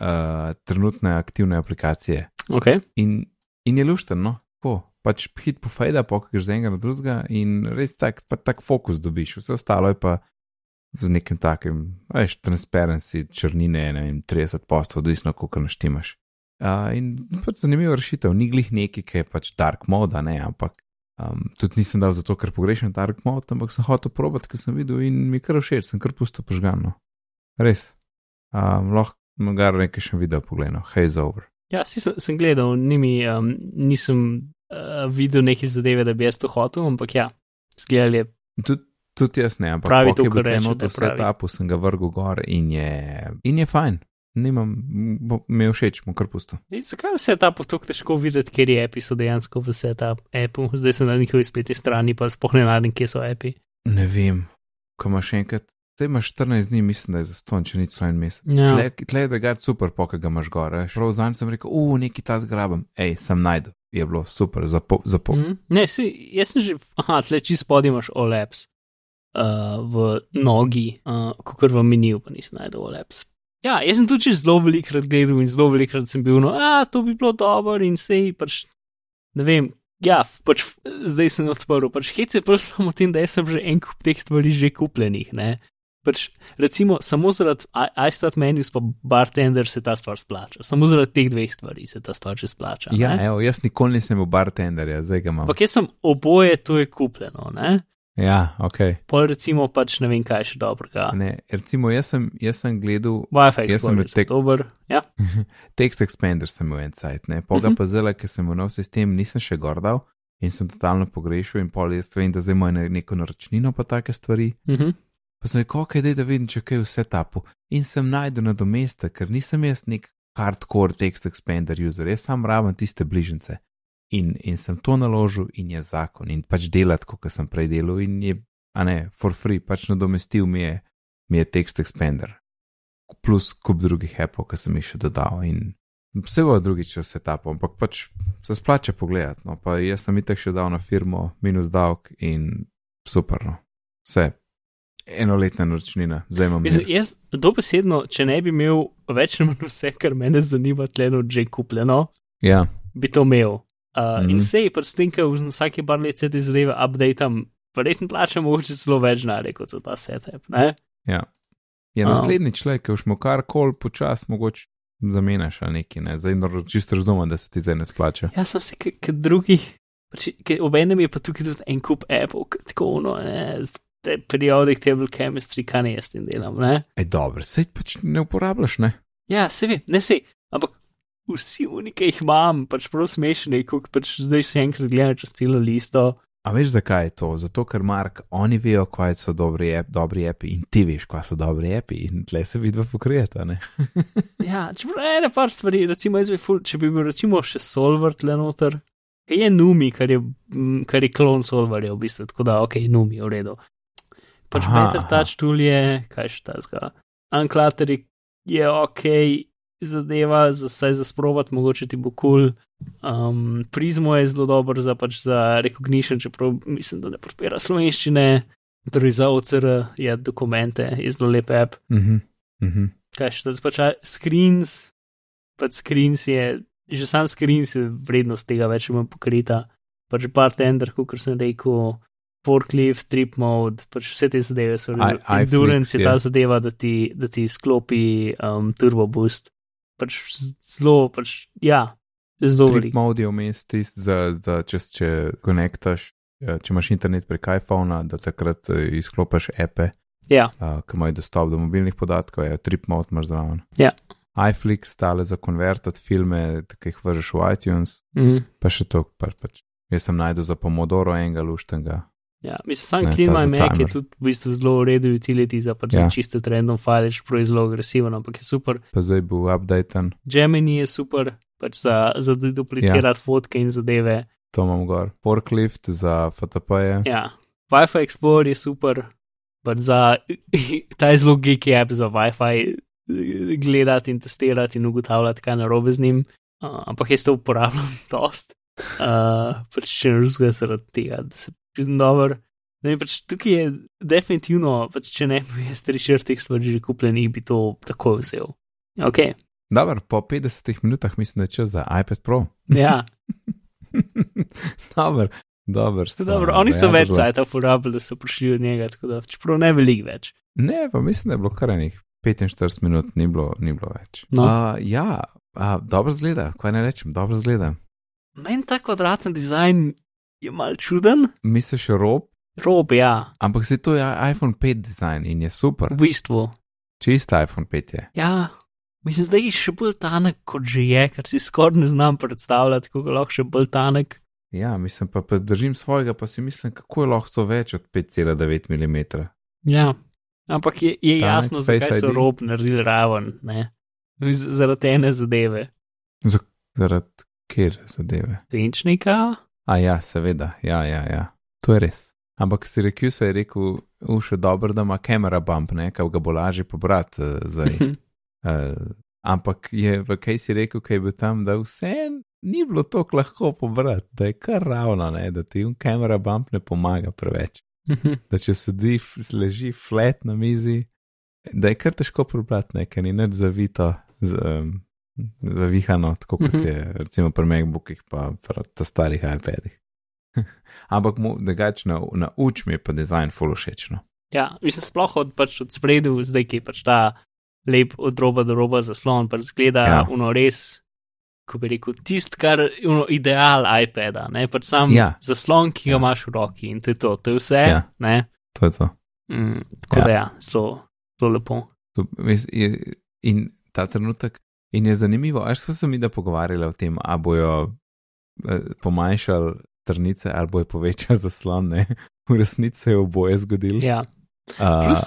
uh, trenutne aktivne aplikacije. Okay. In, in je lušten, no, po, pač hit po fejda, pokaž z enega na drugega in res tak, tak fokus dobiš, vse ostalo je pa z nekim takim, veš, transparency, črnine, ne vem, 30 postov, odvisno, koliko naštimaš. Uh, in pač zanimiva rešitev, ni glih neki, ki je pač dark mode, ne, ampak um, tudi nisem dal zato, ker pogrešam dark mode, ampak sem hotel probati, ker sem videl in mi kar všeč, sem kar pusto požgano. Res. Um, lahko mogar nekaj še video pogledal, haze over. Ja, si sem, sem gledal, nimi, um, nisem uh, videl neke zadeve, da bi jaz to hotel, ampak ja, zgledal je. Tudi tud jaz ne, ampak Pravi to, kar kar reče, rečem, to pravi. setupu sem ga vrgel gor in je, in je fajn. Nimam, bo- mi je všeč, mu kar pusto. Ej, Zakaj je vse ta potok težko videti, ker je api so dejansko v vse ta appu, zdaj sem na njihovi spletni strani, pa spoh ne najdem, kje so api. Ne vem, ko imaš enkrat, te imaš 14 dni, mislim, da je za ston, če ni celo en mesec. Ja. Tle, tle je drugač super, po ga imaš gor. veš. Prav zanj sem rekel, uf, neki ta zgrabem. Ej, sem najdel, je bilo super, za pol. Za pol. Mm. Ne, si, jaz sem že, aha, tle čist spodaj imaš OLEPS uh, v nogi, uh, kot v meniju, pa nisem najdel OLEPS. Ja, jaz sem tudi zelo velikrat gledal in zelo velikrat sem bil, no, a to bi bilo dobro in sej pač, ne vem. Ja, pač zdaj sem odprl. Pač hec je prav samo v tem, da sem že en kup teh stvari že kupljenih. Ne? Pač, recimo, samo zaradi I- iStart menus pa bartender se ta stvar splača. Samo zaradi teh dveh stvari se ta stvar že splača. Ja, ne? evo, jaz nikoli nisem bil bartenderja, zdaj ga imam. Ampak jaz sem oboje, to je kupljeno. Ne? Ja, ok. Pol recimo pač ne vem, kaj še dobrega. Ne, recimo, jaz sem, jaz sem gledal Wi-Fi Jaz sem tek- dober. Ja. (laughs) Text Expander, sem imel en sajt, ne, pol ga Mhm. pa zdaj, ker sem v nov sistem, nisem še gor dal in sem totalno pogrešil in pol jaz vem, da zdaj imajo ne- neko naročnino pa take stvari. Mhm. Pa sem rekel, ok, dej da vidim, če kaj vse tapu. In sem najdel nadomestek, ker nisem jaz nek hardcore text expander user, jaz sam rabim tiste bližnjice. In, in sem to naložil in je zakon in pač delati, kot sem prej delal in je, a ne, for free, pač nadomestil mi je, mi je text expander. Plus kup drugih appov, ki sem jih še dodal in vse bo drugič vse tapo, ampak pač se splača pogledati. No, pa jaz sem itek še dal na firmo minus davek in super, no. Vse enoletna naročnina, zdaj imam Mislim, jaz dobesedno, če ne bi imel več ali manj vse, kar mene zanima, tleno že kupljeno, Ja, bi to imel. Uh, mm -hmm. In Mhm. sej, pač s tem, ker vsake par let se te zadeve updateam, verjetno plačam mogoče celo več denarja kot za ta setup. Ne? ja. Je A. naslednji človek, ki už mu kar koli počas mogoče zamenjaš ali neki, ne, zdaj čisto razumem, da se ti zdaj ne splača. Jaz sem se, kot drugi, pač, ke- obenem je pa tukaj tudi en kup appov, ke tako no, ne, te periodic table chemistry, kaj ne jaz tem delam, ne. Ej, dobro, sej pač ne uporabljaš, ne? Ja, se vem, ne se, ampak vsi oni, ki jih imam, pač prav smešni, kot pač zdaj še enkrat gledam čez celo listo. A veš, zakaj je to? Zato, ker Mark, oni vejo, kaj so dobri, app, dobri api in ti veš, kaj so dobri api in tle se vidva pokrijeta, ne? (laughs) Ja, čeprav ene par stvari, recimo, jaz bi ful, če bi bil recimo še Solver tle noter, ki je Numi, kar je, kar je klon Solverja v bistvu, tako da, ok, Numi, v redu. Pač Aha, Better aha. Touch tool je, kaj še ta zga. Unclutter je- ok, zadeva, za, saj za sprovat, mogoče ti bo kul. Cool. Um, Prismo je zelo dober za, pač za recognition, čeprav mislim, da ne podpira slovenščine. Torej za OCR je dokumente, je zelo lep app Mhm, mhm. kaj še da pač screens, pač screens je, že sam screens je vrednost tega več manj pokrita, pač bartender, kot sem rekel, forklift, trip mode, pač vse te zadeve so I- Endurance je ja. ta zadeva, da ti, da ti sklopi um, turbo boost, pač zelo, pač ja, zelo Trip veliko. mode je vmes tisti, za, za če, če konektaš, eh, če imaš internet prek iPhona, da takrat eh, izklopiš appe, Ja, uh, ki imajo dostop do mobilnih podatkov, je trip mode imaš zraven. Ja. iFlix stale za konvertati filme, ki jih vržeš v iTunes, mhm. pa še to, pa, pač. Jaz sem najdel za Pomodoro enega luštenga. Ja, mislim, sam Ne, Clean My Mac je tudi v bistvu zelo v redu utility za pač Ja. čiste random file, čeprav je zelo agresiven, ampak je super. pa zdaj bil updaten, Gemini je super, pač za, za duplicirati ja. fotke in zadeve. to imam gor. Forklift za FTP-je. Ja, Wi-Fi Explorer je super, pač za (laughs) ta je zelo geeky app za Wi-Fi gledati in testirati in ugotavljati, kaj narobe z njim. Uh, ampak jaz to uporabljam (laughs) dost. Uh, pač če ne razumem zaradi tega, da se dober. Ne, pač tukaj je definitivno, pač če ne bi jaz tri črtih stvari že kupljenih, bi to takoj vzel. Ok, Dobro, po 50 minutah mislim, da je čas za iPad Pro. ja, Dobro, dobro. sva dobro, oni so več zajadrila. sajta uporabljali, da so prišli od njega, tako da, čeprav ne veliko več. Ne, pa mislim, da je bilo kar enih 45 minut, ni bilo, ni bilo več. No. Uh, ja, A, dobro zgleda, kaj ne rečem, dobro zgleda. Meni ta kvadraten dizajn je mal čuden. Misliš rob, Rob, ja, ampak se to je iPhone 5 dizajn in je super. v bistvu. Čist iPhone 5 je. Ja, mislim, da je še bolj tanek kot že je, ker si skoraj ne znam predstavljati, kako je lahko še bolj tanek. Ja, mislim pa, pa držim svojega, pa si mislim, kako je lahko to več od 5,9 mm. Ja, ampak je, je Tanek jasno, zakaj so ID. rob naredili raven, ne. Z- Zaradi ene zadeve. Zaradi kjer zadeve. Finčnika? A ja, seveda, ja, ja, ja. To je res. Ampak si rekel, se je rekel, už je dobro, da ima kamera bump, ne, kaj ga bo lažje pobrati uh, zdaj. Uh, (laughs) ampak je v kaj si rekel, kaj je bil tam, da vse ni bilo tako lahko pobrati, da je kar ravno, ne, da ti un kamera bump ne pomaga preveč. Da če sedi, leži flat na mizi, da je kar težko prebrati, ne, ker ni nič zavito, z, um, zavihano, tako kot Mhm. je recimo pri MacBookih, pa pri ta starih iPadih. (laughs) Ampak mu drugače na, na uč mi je pa dizajn full všeč. No. Ja, mislim, sploh od, pač od spredu, zdaj ki je pač ta lep od roba do roba zaslon, pač zgleda Ja. uno res, ko bi rekel, tist, kar uno ideal iPada, ne pač sam Ja. zaslon, ki ga Ja. imaš v roki in to je to, to je vse, Ja. ne. To je to. Mm, tako Ja. da ja, zelo, zelo lepo. In ta trenutek, in je zanimivo, až smo se mi da pogovarjali o tem, a bojo eh, pomanjšali trnice ali bojo povečali zaslon, ne. V resnici se je oboje zgodilo. Ja. Uh, Plus,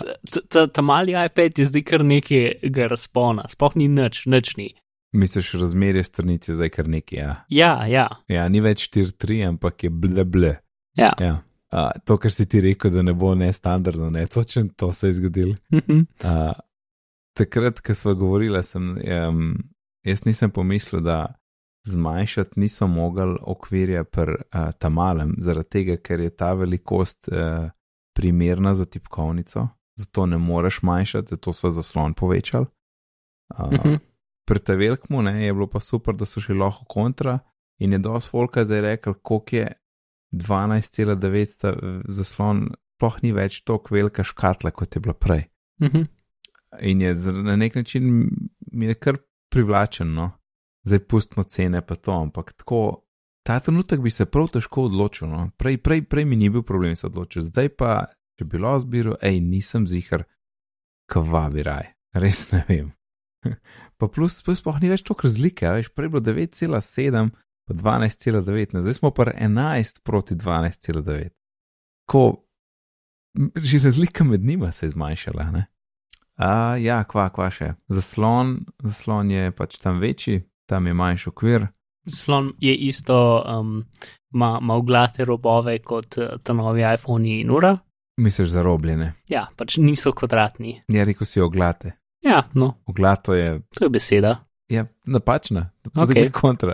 ta- ta, mali iPad je zdaj kar nekega razpona, sploh ni nič, nič ni. misliš, razmerje strnice je zdaj kar neki. Ja. Ja, ja, ja, ni več 4-3, ampak je ble ble. ja. Ja. Uh, to, kar si ti rekel, da ne bo nestandardno, ne, točno to se je zgodilo. Uh, takrat, ko smo govorili, sem, um, jaz nisem pomislil, da zmanjšati niso mogli okvirja pri uh, tamalem, zaradi tega, ker je ta velikost uh, primerna za tipkovnico, zato ne moreš manjšati, zato so zaslon povečali. Uh, Mhm. Pri tem velikmu ne, je bilo pa super, da so šli lahko kontra in je dosti folka zdaj rekel, koliko je 12,9 sta- zaslon, sploh ni več tako velika škatla, kot je bila prej. Mhm. In je na nek način mi je kar privlačen, no. zdaj pustimo cene pa to, ampak tako, ta trenutek bi se prav težko odločil. No. Prej, prej, prej mi ni bil problem se odločiti, zdaj pa, če bi bilo zbiral, hej, nisem zihar, kva bi raj, res ne vem. (laughs) pa plus, plus sploh ni več toliko razlike, veš, prej bilo 9,7, pa 12,9, ne, zdaj smo pa 11 proti 12,9. Ko, že razlika med njima se je zmanjšala, ne. A, ja, kva, kva še. Zaslon, zaslon je pač tam večji, tam je manjši okvir. Slon je isto, um, ima, ima oglate robove kot eh, ta novi iPhone in ura. Misliš zarobljene. Ja, pač niso kvadratni. Ja, rekel si oglate. Ja, no, Oglato je, to je beseda. ja, napačna, to je okay. kontra.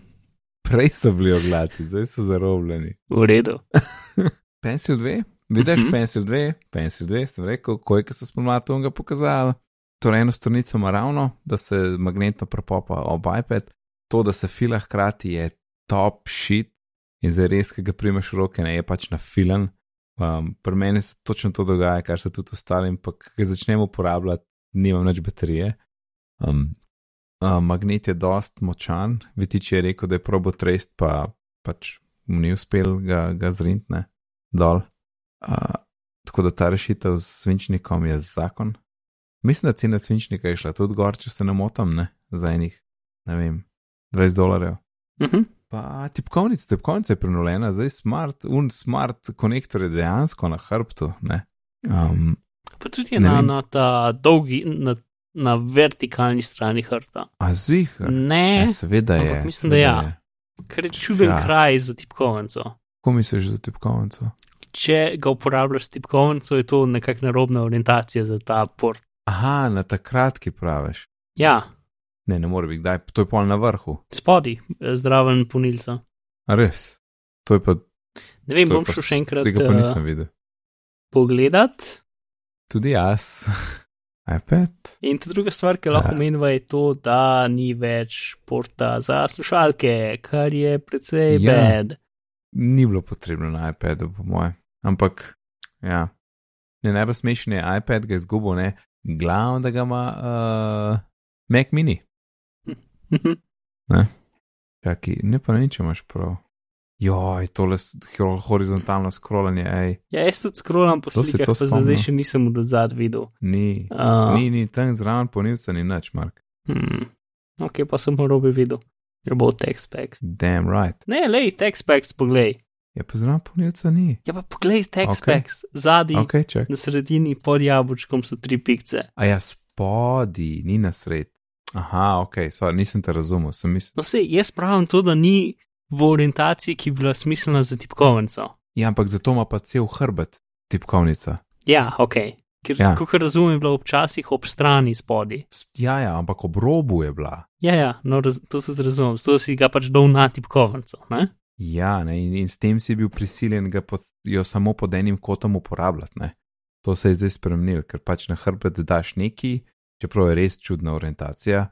(laughs) Prej so bili oglati, zdaj so zarobljeni. V redu. (laughs) Pencil 2, vidiš, uh Mhm. -huh. Pencil 2, Pencil 2, sem rekel, kojke so spomlatom ga pokazali. Torej, eno stranico ima ravno, da se magnetno prepopa ob iPad, to, da se fila hkrati je top shit in zdaj res, ki ga primeš v roke, ne je pač na filan. Um, pri meni se točno to dogaja, kar se tudi ostalim, pa ko ga začnem uporabljati, nimam več baterije. Um, uh, magnet je dost močan, Vitič je rekel, da je probo trest, pa pač mu ni uspel ga, ga zrintne dol. Uh, tako da ta rešitev s svinčnikom je zakon. Mislim, da cena svinčnika je šla tudi gor, če se ne motam, ne, za enih, ne vem, 20 dolarjev. Mhm. Pa tipkovnica, tipkovnica je prenovljena, zdaj smart, un smart konektor je dejansko na hrbtu, ne. Um, Pa tudi je na, vem. na ta dolgi, na, na vertikalni strani hrta. a zih, Ne, ja, seveda je. mislim, da seveda ja. je. ker je čuden Ja. kraj za tipkovnico. Kako misliš za tipkovnico? Če ga uporabljaš s tipkovnico, je to nekakšna narobna orientacija za ta port. Aha, na takrat, ki praviš. Ja, Ne, ne more biti, kdaj, to je pol na vrhu. spodi, eh, zdraven punilca. A res. To je pa. Ne vem, to bom šel še enkrat Tega pa uh, nisem videl. pogledat. Tudi jaz. (laughs) iPad. In ta druga stvar, ki lahko Ja. menjava, je to, da ni več porta za slušalke, kar je precej Ja. bed. Ni bilo potrebno na iPadu, po mojem. Ampak, ja. Ne, najbolj smešen je iPad, ga je izgubil, ne. Glavno, da ga ima uh, Mac mini. Mhm. Čakaj, ne pa ne, če imaš prav. Joj, tole horizontalno scrollanje, ej, Ja, jaz tudi skrolam po To slikah, to pa za spomnil. zdaj še nisem od zadaj videl. ni, Uh, ni, ni tam zraven ponivca, ni nič, Mark. hmm. Ok, pa sem robe videl. Ker bo text packs. Damn right. Ne, lej, text packs, poglej. Ja, pa zraven ponivca ni. Ja, pa poglej text Ok. packs. Zadnji, Ok, čak. na sredini pod jabolčkom so tri pikce. A ja, spodi, ni na sred. Aha, ok, sorry, nisem te razumel, sem mislil. No, sej, jaz pravim to, da ni v orientaciji, ki bi bila smiselna za tipkovnico. Ja, ampak zato ima pa cel hrbet tipkovnica. Ja, ok. Ker, Ja. kot razumem, je bila včasih ob strani spodi. S- Ja, ja, ampak ob robu je bila. Ja, ja, no, raz, to tudi razumem, zato si ga pač dol na tipkovnico. Ne? Ja, ne, in, in s tem si bil prisiljen ga pod, jo samo pod enim kotom uporabljati. Ne. To se je zdaj spremenil, ker pač na hrbet daš neki, čeprav je res čudna orientacija,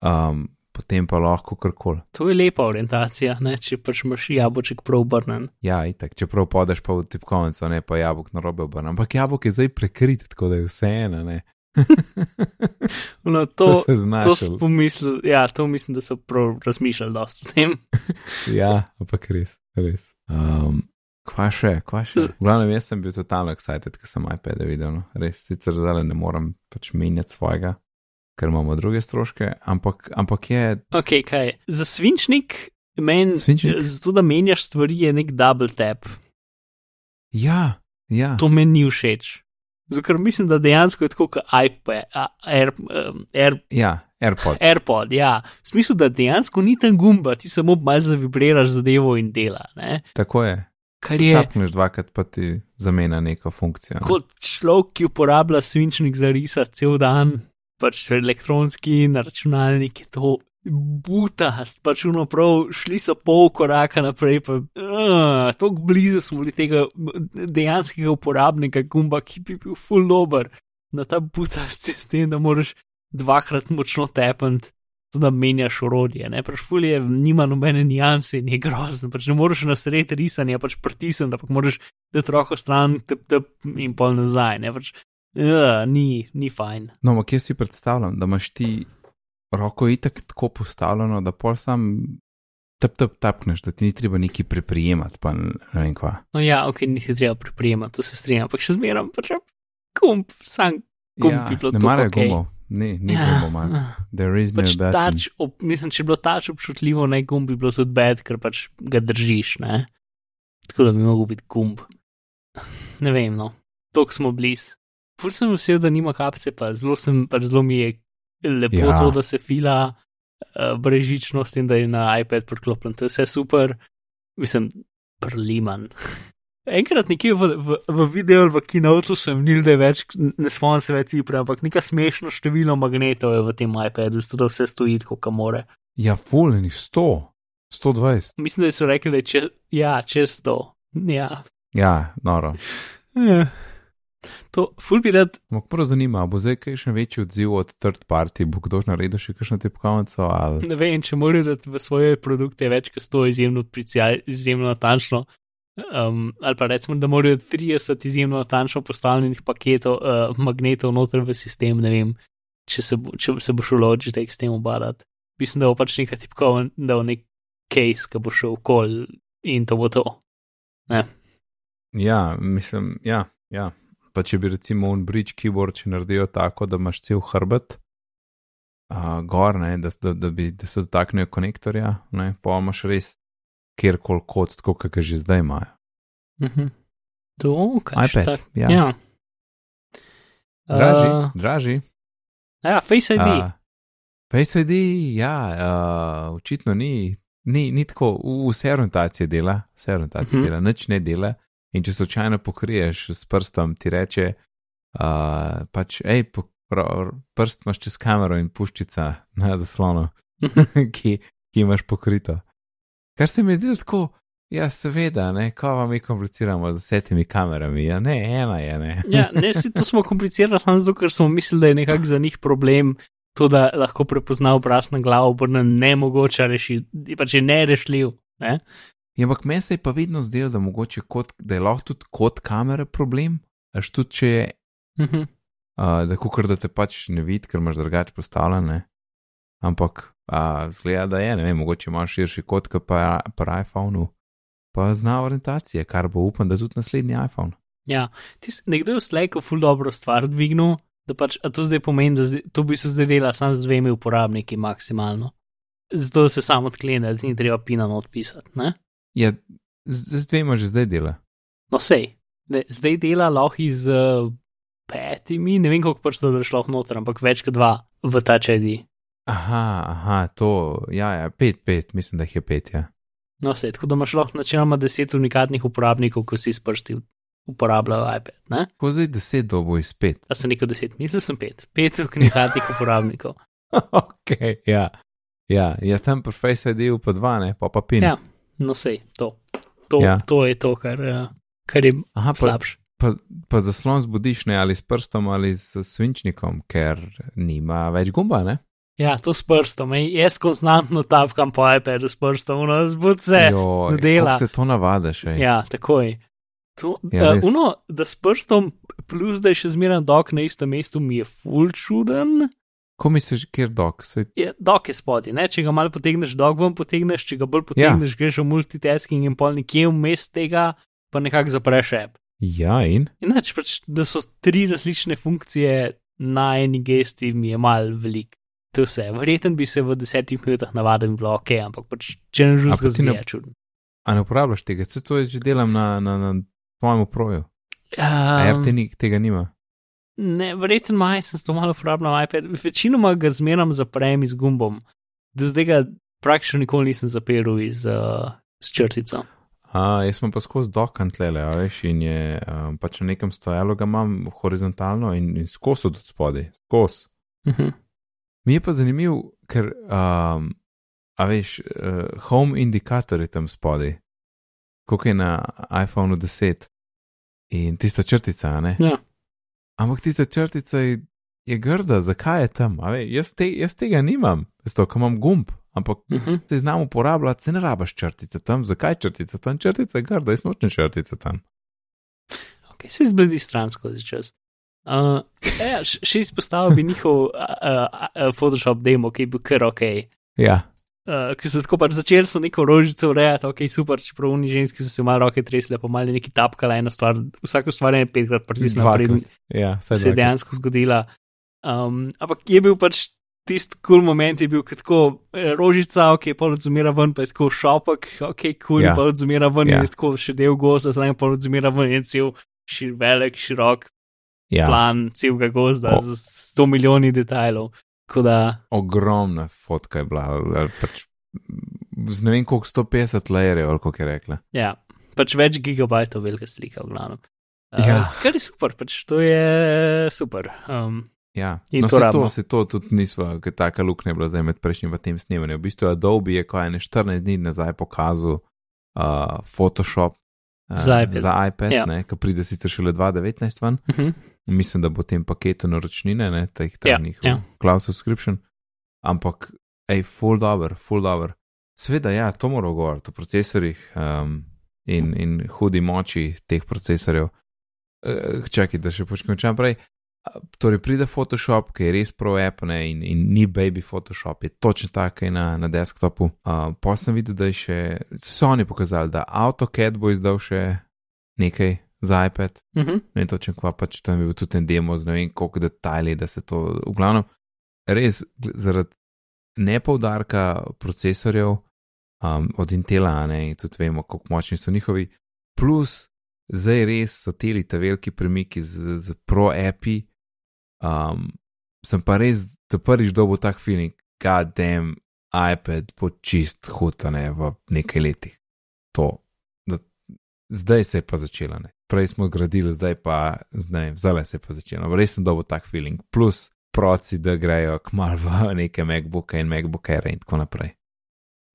um, potem pa lahko karkoli. To je lepa orientacija, ne? če pač imaš jabolček prav obrnen. Ja, itak, čeprav podeš pa v tipkovnico, ne pa jabolk na robe obrnem. Ampak jabolk je zdaj prekrit, tako da je vseeno, ne. (laughs) No, To to, se to znaš. sem pomislil, ja, to mislim, da so prav razmišljali dosti o tem. (laughs) Ja, ampak res, res. Um, kva še, kva še? V glavnem, jaz sem bil totalno excited, ker sem iPad videl. No. Res, sicer zdaj ne morem pač menjati svojega, ker imamo druge stroške, ampak, ampak je. Ok, kaj je? Za svinčnik, meni, Svinčnik? zato da menjaš stvari, je nek double tap. Ja, ja. To meni ni všeč. Zato, ker mislim, da dejansko je tako kot iPad, Air, Air, ja AirPod. AirPod, ja. V smislu, da dejansko ni tam gumba, ti samo malce zavibriraš zadevo in dela. Ne? Tako je. Kar je Tapneš dvakrat, pa ti zamenja neko funkcijo. Ne? kot človek, ki uporablja svinčnik za risati cel dan, pač elektronski na računalnik je to. Butast, pač uno prav, šli so pol koraka naprej, pa uh, tako blizu smo bili tega dejanskega uporabnika gumba, ki bi bil full dober na ta butast sistem, da moraš dvakrat močno tepant, to da menjaš orodje. Ne? Pač full je, nima nobene nijanse in je grozen, pač ne moreš na sred risanja, pač pritisniti, ampak moraš dati roko stran, tep, tep in pol nazaj. Ne? Pač, uh, ni, ni fajn. No, ampak jaz si predstavljam, da imaš ti roko itak tako postavljeno, da pol sam tep tep tapneš, da ti ni treba neki preprijemati, pa ne vem kva. No ja, ok, niti treba priprijemati, to se strinjam, ampak še zmeram, pač gumb, sam gumb ja, bi bilo ne to marajo okej. gumov, ni, ni Ja, gumov, mar. ah. There is no Pač button. tač, ob, mislim, če bi bilo tač občutljivo, ne gumb bi bilo tudi bed, ker pač ga držiš, ne. Tako da bi mogel biti gumb. Ne vem, no, tok smo bliz. Ful sem vesel, da nima kapce, pa zelo sem, pač zelo mi je lepo Ja. ja. to, da se fila uh, brežičnost in da je na iPad priklopljen. To je vse super, mislim, prliman. (laughs) Enkrat nekje v, v, v videu ali v kinotu sem nil, da je več, ne spomnim se več cipre, ampak neka smešno število magnetov je v tem iPadu, zato da vse stoji tako, kamore. Ja, full, ni 100, 120. Mislim, da so rekli, da je če, ja, čez to. Ja. Ja, noro. Eh. To, ful bi rad, Ampak prvo zanima, bo zdaj kaj še večji odziv od third party, bo kdo naredil še kakšno tipkovnico ali. ne vem, če morajo dati v svoje produkte več kot 100 izjemno odpricijal, izjemno natančno. Um, ali pa recimo, da morajo 30 izjemno natančno postavljenih paketov, uh, magnetov noter v sistem, ne vem, če se bo, če se bo šel Logitech s tem obadati. Mislim, da bo pač neka tipkovnica, da bo nek case, ki bo šel kol in to bo to. Ja, mislim, ja, ja. Pa če bi recimo un bridge keyboard, če naredijo tako, da imaš cel hrbet, uh, gor, ne, da, da, da, bi, da se dotaknejo konektorja, ne, pa imaš res kjerkoli kot, tako kot ga že zdaj imajo. Mhm. To, kaj iPad, tak- ja. ja. Draži, Uh, draži. ja, Face ID. Uh, Face ID, ja, uh, očitno ni, ni, ni tako, vse orientacije dela, vse orientacije Mhm. dela, nič ne dela. In če slučajno pokriješ s prstom, ti reče, uh, pač, hej, prst imaš čez kamero in puščica na zaslonu, (laughs) ki, ki imaš pokrito. Kar se mi zdelo tako, ja, seveda, ne, ko vam mi kompliciramo z desetimi kamerami, ja, ne, ena je, ne. Ja, ne, si to smo komplicirali samo zato, ker smo mislili, da je nekako za njih problem to, da lahko prepozna obraz na glavo, obrne nemogoče rešiti, pač je nerešljiv. Ne? Ja, ampak meni se je pa vedno zdelo, da, kot, da je lahko tudi kot kamera problem, až tudi če je, Mhm. uh, da kukar da te pač ne vidi, ker imaš drugače postavljene. Ampak A zgleda, da je, ne vem, mogoče imaš širši kot pa pri iPhonu, pa zna orientacije, kar bo upam, da tudi naslednji iPhone. Ja, tis, nekdo je v Slacku ful dobro stvar dvignil, da pač, a to zdaj pomeni, da zdaj, to bi se zdaj dela sam z dvemi uporabniki maksimalno. Zato se samo odklene, da ni treba pina odpisati, ne? Ja, z, z dvema že zdaj dela. No, sej, ne, zdaj dela lahko iz uh, petimi, ne vem koliko prstov bi šlo noter, ampak več kot dva v ta čedi. Aha, aha, to, ja, ja, pet, pet, mislim, da jih je pet, ja. No, sej, tako da imaš lahko načeloma deset unikatnih uporabnikov, ko si s prsti uporabljajo iPad, ne? Ko zdaj deset dobo iz pet. A sem rekel deset, mislim, sem pet. Pet unikatnih uporabnikov. (laughs) ok, ja. Ja, ja tam pa Face ID pa dva, ne, pa pa pin. Ja, no sej, to. To, Ja. to je to, kar, eh, kar je Aha, pa, slabše. pa, pa zaslon zbudiš ne ali s prstom ali s svinčnikom, ker nima več gumba, ne? Ja, to s prstom. Ej, jaz konstantno tapkam po iPadu s prstom, no, zbud se. Joj, dela. se to navadaš, ej. Ja, takoj. To, Ja, uh, uno, da s prstom, plus da je še zmeraj dok na istem mestu, mi je full čuden. Ko misliš, kjer dok, se Je, dok je spodaj, ne? če ga malo potegneš, dok ven potegneš, če ga bolj potegneš, ja. greš v multitasking in pol nekje vmes tega, pa nekako zapreš app. Ja, in? Inače, pač, da so tri različne funkcije na eni gesti, mi je mal velik. To je vse. Verjeten bi se v desetih minutah navadil in bilo ok, ampak pač, če ne A žuš pa ga ti ne- zdi, je čuden. A ne uporabljaš tega, se to jaz že delam na, na, na tvojem proju. Um, Um, RT ni, tega nima. Ne, verjeten maj sem to malo uporabljal iPad. Večinoma ga zmeram zaprem z gumbom. Do zdaj ga praktično nikoli nisem zapiral iz, uh, s črtico. A, jaz sem pa skozi dokan tlele, a veš, in je um, pač na nekem stojalu ga imam horizontalno in, in skozi od spodaj, skozi. Uh -huh. Mi je pa zanimiv, ker, um, a veš, uh, home indikator je tam spodaj, koliko je na iPhonu 10 in tista črtica, ne? Ja. Ampak tista črtica je, je grda, zakaj je tam? Jaz, te, jaz tega nimam, zato ker imam gumb, ampak Uh -huh. se znam uporabljati, se ne rabaš črtice tam, zakaj črtica tam, črtica je grda, jaz nočem črtice tam. okay, se zbledi stran skozi čas. Uh, ja, š- še izpostavil bi njihov uh, uh, Photoshop demo, ki je bil kar ok. Ja, Uh, ki so tako pač začeli so neko rožico urejati, ok, super, čeprav oni ženski so se malo roke tresle, pa malo neki tapkala ena stvar, vsako stvar je petkrat pritisnila, preden ja, se je dejansko zgodila. Um, ampak je bil pač tisti kul cool moment, je bil tako eh, rožica, ok, pol odzumira ven, pa je tako šopek, ok, kul, cool, Ja. pa odzumira ven, Ja. je tako še del gozda, zdaj pa odzumira ven, je cel šir, velik, širok Ja, plan celega gozda O. z 100 milijoni detajlov. Tako da, ogromna fotka je bila, pač, z ne vem koliko 150 lajerjev, ali kako je rekla. ja, pač več gigabajtov velika slika, v glavnem. Uh, Ja. Kar je super, pač to je super. Um, Ja, In no, to se to, se to tudi nisva, ker taka luknja je bila zdaj med prejšnjim in tem snemanjem. V bistvu Adobe je ko ene 14 dni nazaj pokazal uh, Photoshop uh, Za iPad. za iPad Ja. ne, ki pride sicer šele 2019 ven. uh -huh. Mislim, da bo v tem paketu naročnine, ne, teh Ja, tajnih ja. cloud subscription. Ampak, ej, full dobro, full dobro. Sveda, ja, to moramo govoriti o procesorjih um, in, in hudi moči teh procesorjev. Uh, čakaj, da še počnem prej. Torej, pride Photoshop, ki je res pro app ne, in, in ni baby Photoshop, je točno tako na, na desktopu. Uh, pa sem videl, da je še, so oni pokazali, da AutoCAD bo izdal še nekaj za iPad, Uh -huh. ne točno kva, pač tam je bil tudi en demo z ne vem koliko detajli, da se to, v glavnem, res zaradi nepoudarka procesorjev um, od Intela, ne, in tudi vemo, kako močni so njihovi, plus zdaj res so teli ta veliki premiki z, z pro api, um, sem pa res, da prvič dobil tak feeling, god damn, iPad bo čist hud, a ne, v nekaj letih. To, zdaj se je pa začela, ne. Prej smo gradili, zdaj pa, zdaj, zdaj se je pa začelo. Res sem dobil tak feeling. Plus, proci, da grejo kmalo v neke MacBooke in MacBook Air in tako naprej.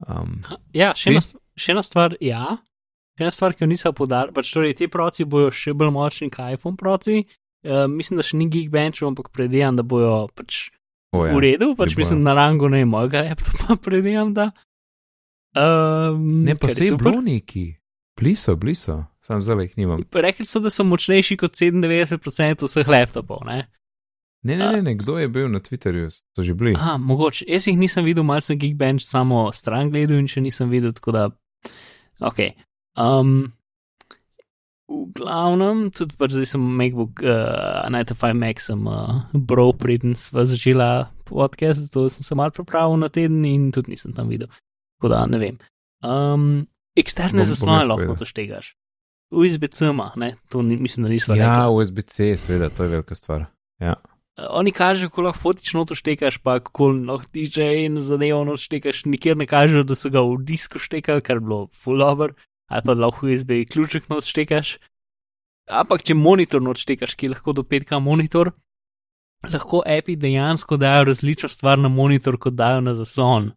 Um, Ja, še ena, še ena stvar, ja. Še ena stvar, ki jo nisem podaril, pač torej ti proci bojo še bolj močni kot iPhone proci. Uh, mislim, da še ni Geekbenchov, ampak predejam, da bojo pač o, ja, v redu, pač bojo. mislim na rangu ne mojega laptopa, (laughs) predejam, da. Um, ne pa kar je se super. Bliso, bliso, sam zdaj jih nimam. Rekli so, da so močnejši kot 97% vseh laptopov, ne? Ne, ne, ne, ne, kdo je bil na Twitterju, so že bili. Aha, mogoče. Jaz jih nisem videl, malce sem Geekbench samo stran gledal in če nisem videl, tako da. Ok. Um, v glavnem, tudi pač zdaj sem MacBook uh, 95 Max, sem uh, bro, preden sva začela podcast, zato sem se mal pripravil na teden in tudi nisem tam videl. Tako da ne vem. Um, eksterne zaslone lahko to štegaš. USB-C, ne, to ni, mislim, da nismo Ja, rekli. USB-C, seveda, to je velika stvar. Ja. Oni kažejo, kako lahko fotično to štekaš, pa kako lahko DJ in zadevo noč štekaš, nikjer ne kažejo, da so ga v disku štekali, kar je bilo full over, ali pa lahko USB ključek noč štekaš. Ampak če monitor noč štekaš, ki je lahko do 5K monitor, lahko api dejansko dajo različno stvar na monitor, kot dajo na zaslon.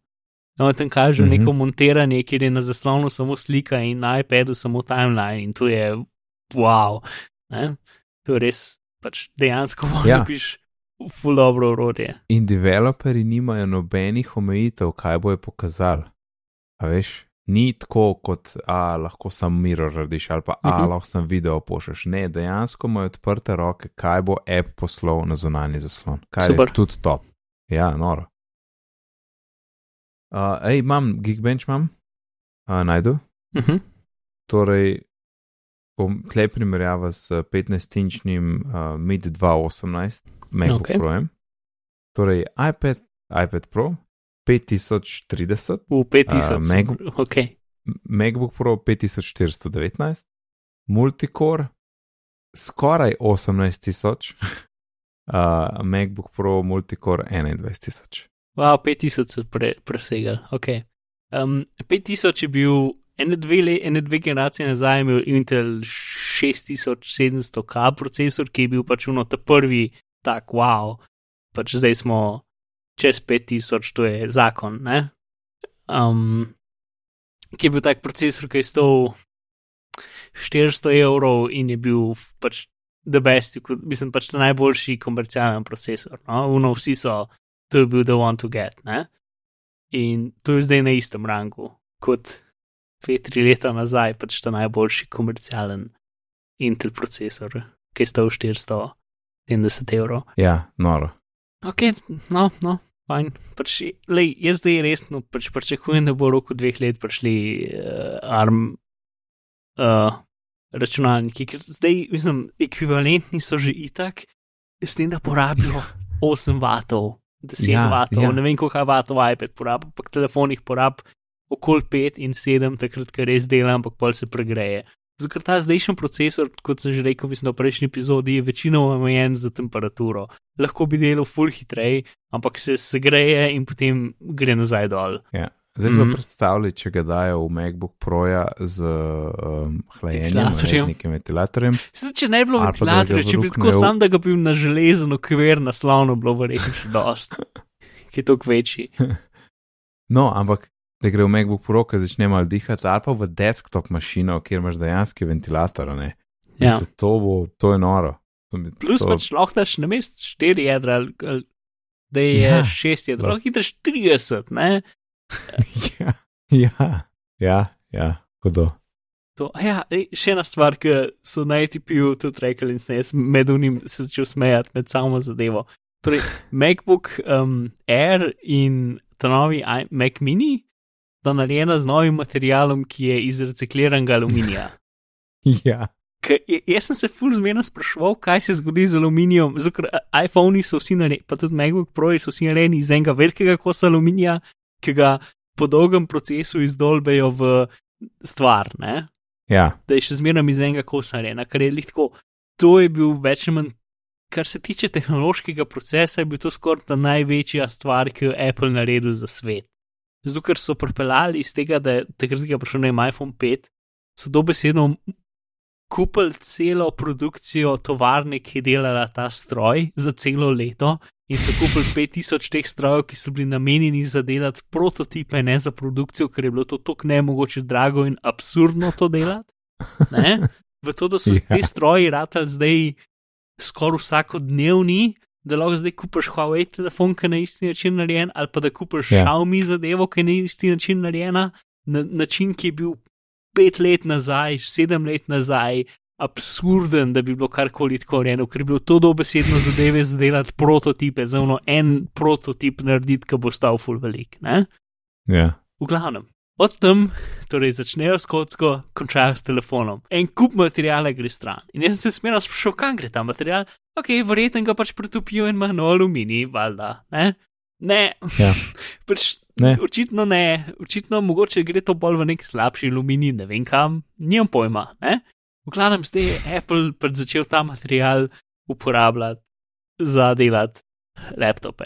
No, tam kažejo Mhm. neko montiranje, kjer je na zaslonu samo slika in na iPadu samo timeline in to je wow. Ne? To je res, pač dejansko (laughs) Ja. napiš full dobro urodje. In developerji nimajo nobenih omejitev, kaj bojo pokazali. A veš, ni tako kot, a lahko sam miro radiš ali pa a Mhm. lahko sam video pošleš. Ne, dejansko imajo odprte roke, kaj bo app poslal na zunanji zaslon. Kar Super. je tudi top. Ja, noro. Uh, ej, imam, Geekbench imam, uh, najdu. Uh -huh. Torej, bom tle primerjava s 15-inčnim uh, Mid 218 MacBook okay. Pro. Torej, iPad, iPad Pro 5030, V 5000. A, Mac- ok. MacBook Pro 5419, Multicore skoraj 18000, uh, MacBook Pro Multicore 21000. Wow, 5000 so pre, presegali. Okay. Um, 5000 je bil ene dve, le, ene dve generacije nazaj, imel Intel 6700K procesor, ki je bil pač uno ta prvi tak wow. Pač zdaj smo čez 5000, to je zakon. Ne? Um, ki je bil tak procesor, ki je stal 400 evrov in je bil pač the best, mislim pač najboljši komercialen procesor. No? Uno, vsi so to je bil the one to get. Ne? In to je zdaj na istem rangu kot dve, tri leta nazaj, pač ta najboljši komercialen Intel procesor, ki je stal 470 evrov. Ja, noro. Ok, no, no, fajn. Pač, lej, jaz zdaj resno pač pričakujem, da bo v roku dveh let prišli uh, ARM uh, računalniki, ker zdaj, mislim, ekvivalentni so že itak, s tem, da porabijo 8 vatov, 10 Ja, vatov, ja. ja. ne vem, koliko vatov iPad porabi, ampak telefon jih porabi okoli 5 in 7, takrat, ker res dela, ampak pol se pregreje. Zato, ta zdajšnji procesor, kot sem že rekel, mislim, v prejšnji epizodi, je večinoma omejen za temperaturo. Lahko bi delal full hitreje, ampak se segreje in potem gre nazaj dol. Ja. Zdaj smo mm. -hmm. predstavljali, če ga dajo v MacBook Proja z um, hlajenjem, z nekim ventilatorjem. Zdaj, če ne bi bilo ventilatorja, če bi tako sam, da ga bi na železen okvir naslonil, bilo verjetno še dost, (laughs) ki je toliko večji. No, ampak da gre v MacBook Pro, ki začne malo dihati, ali pa v desktop mašino, kjer imaš dejansko ventilator. Ne? Ja. Mislim, To, bo, to je noro. To, bi- Plus to, pač lahko daš na mest 4 jedra, ali, ali, da je Ja, 6 jedra, lahko. hitreš 30, ne? Ja, ja, ja, ja, hudo. To, ja, ej, še ena stvar, ki so na ATP-ju tudi rekli in sem jaz med unim se začel smejati med samo zadevo. Torej, (laughs) MacBook um, Air in ta novi Mac Mini sta narejena z novim materialom, ki je iz recikliranega aluminija. (laughs) Ja, K, jaz sem se ful zmerno spraševal, kaj se zgodi z aluminijem, zato ker iPhoni so vsi narejeni, pa tudi MacBook Pro so vsi narejeni iz enega velikega kosa aluminija, ki ga po dolgem procesu izdolbejo v stvar, ne? ja, da je še zmeraj iz enega kosa narejena, kar je lih tako. To je bil več manj, kar se tiče tehnološkega procesa, je bil to skoraj ta največja stvar, ki jo je Apple naredil za svet. Zato, ker so pripeljali iz tega, da je takrat, ko je prišel na iPhone 5, so dobesedno kupili celo produkcijo tovarne, ki je delala ta stroj za celo leto. In so kupili 5000 teh strojev, ki so bili namenjeni za delati prototipe, ne za produkcijo, ker je bilo to tako nemogoče drago in absurdno to delati. Ne? V to, da so Ja. (laughs) ja. te stroji ratali zdaj skoraj vsakodnevni, da lahko zdaj kupiš Huawei telefon, ki je na isti način narejen, ali pa da kupiš Ja. ja. Xiaomi zadevo, ki je na isti način narejena, na način, ki je bil pet let nazaj, sedem let nazaj, absurden, da bi bilo karkoli tako rejeno, ker je bilo to dobesedno zadeve zdelati prototipe, za eno en prototip narediti, ki bo stal full velik. Ne? Ja. V glavnem, od tam, torej začnejo s kocko, končajo s telefonom. En kup materijala gre stran. In jaz sem se smerno sprašal, kam gre ta material. Ok, verjetno ga pač pretopijo in manj aluminij, valjda. Ne, ne. Ja. (laughs) pač, Ne. Očitno ne, očitno mogoče gre to bolj v nek slabši aluminij, ne vem kam, nimam pojma. Ne? V glavnem zdaj je Apple pač začel ta material uporabljati za delati laptope.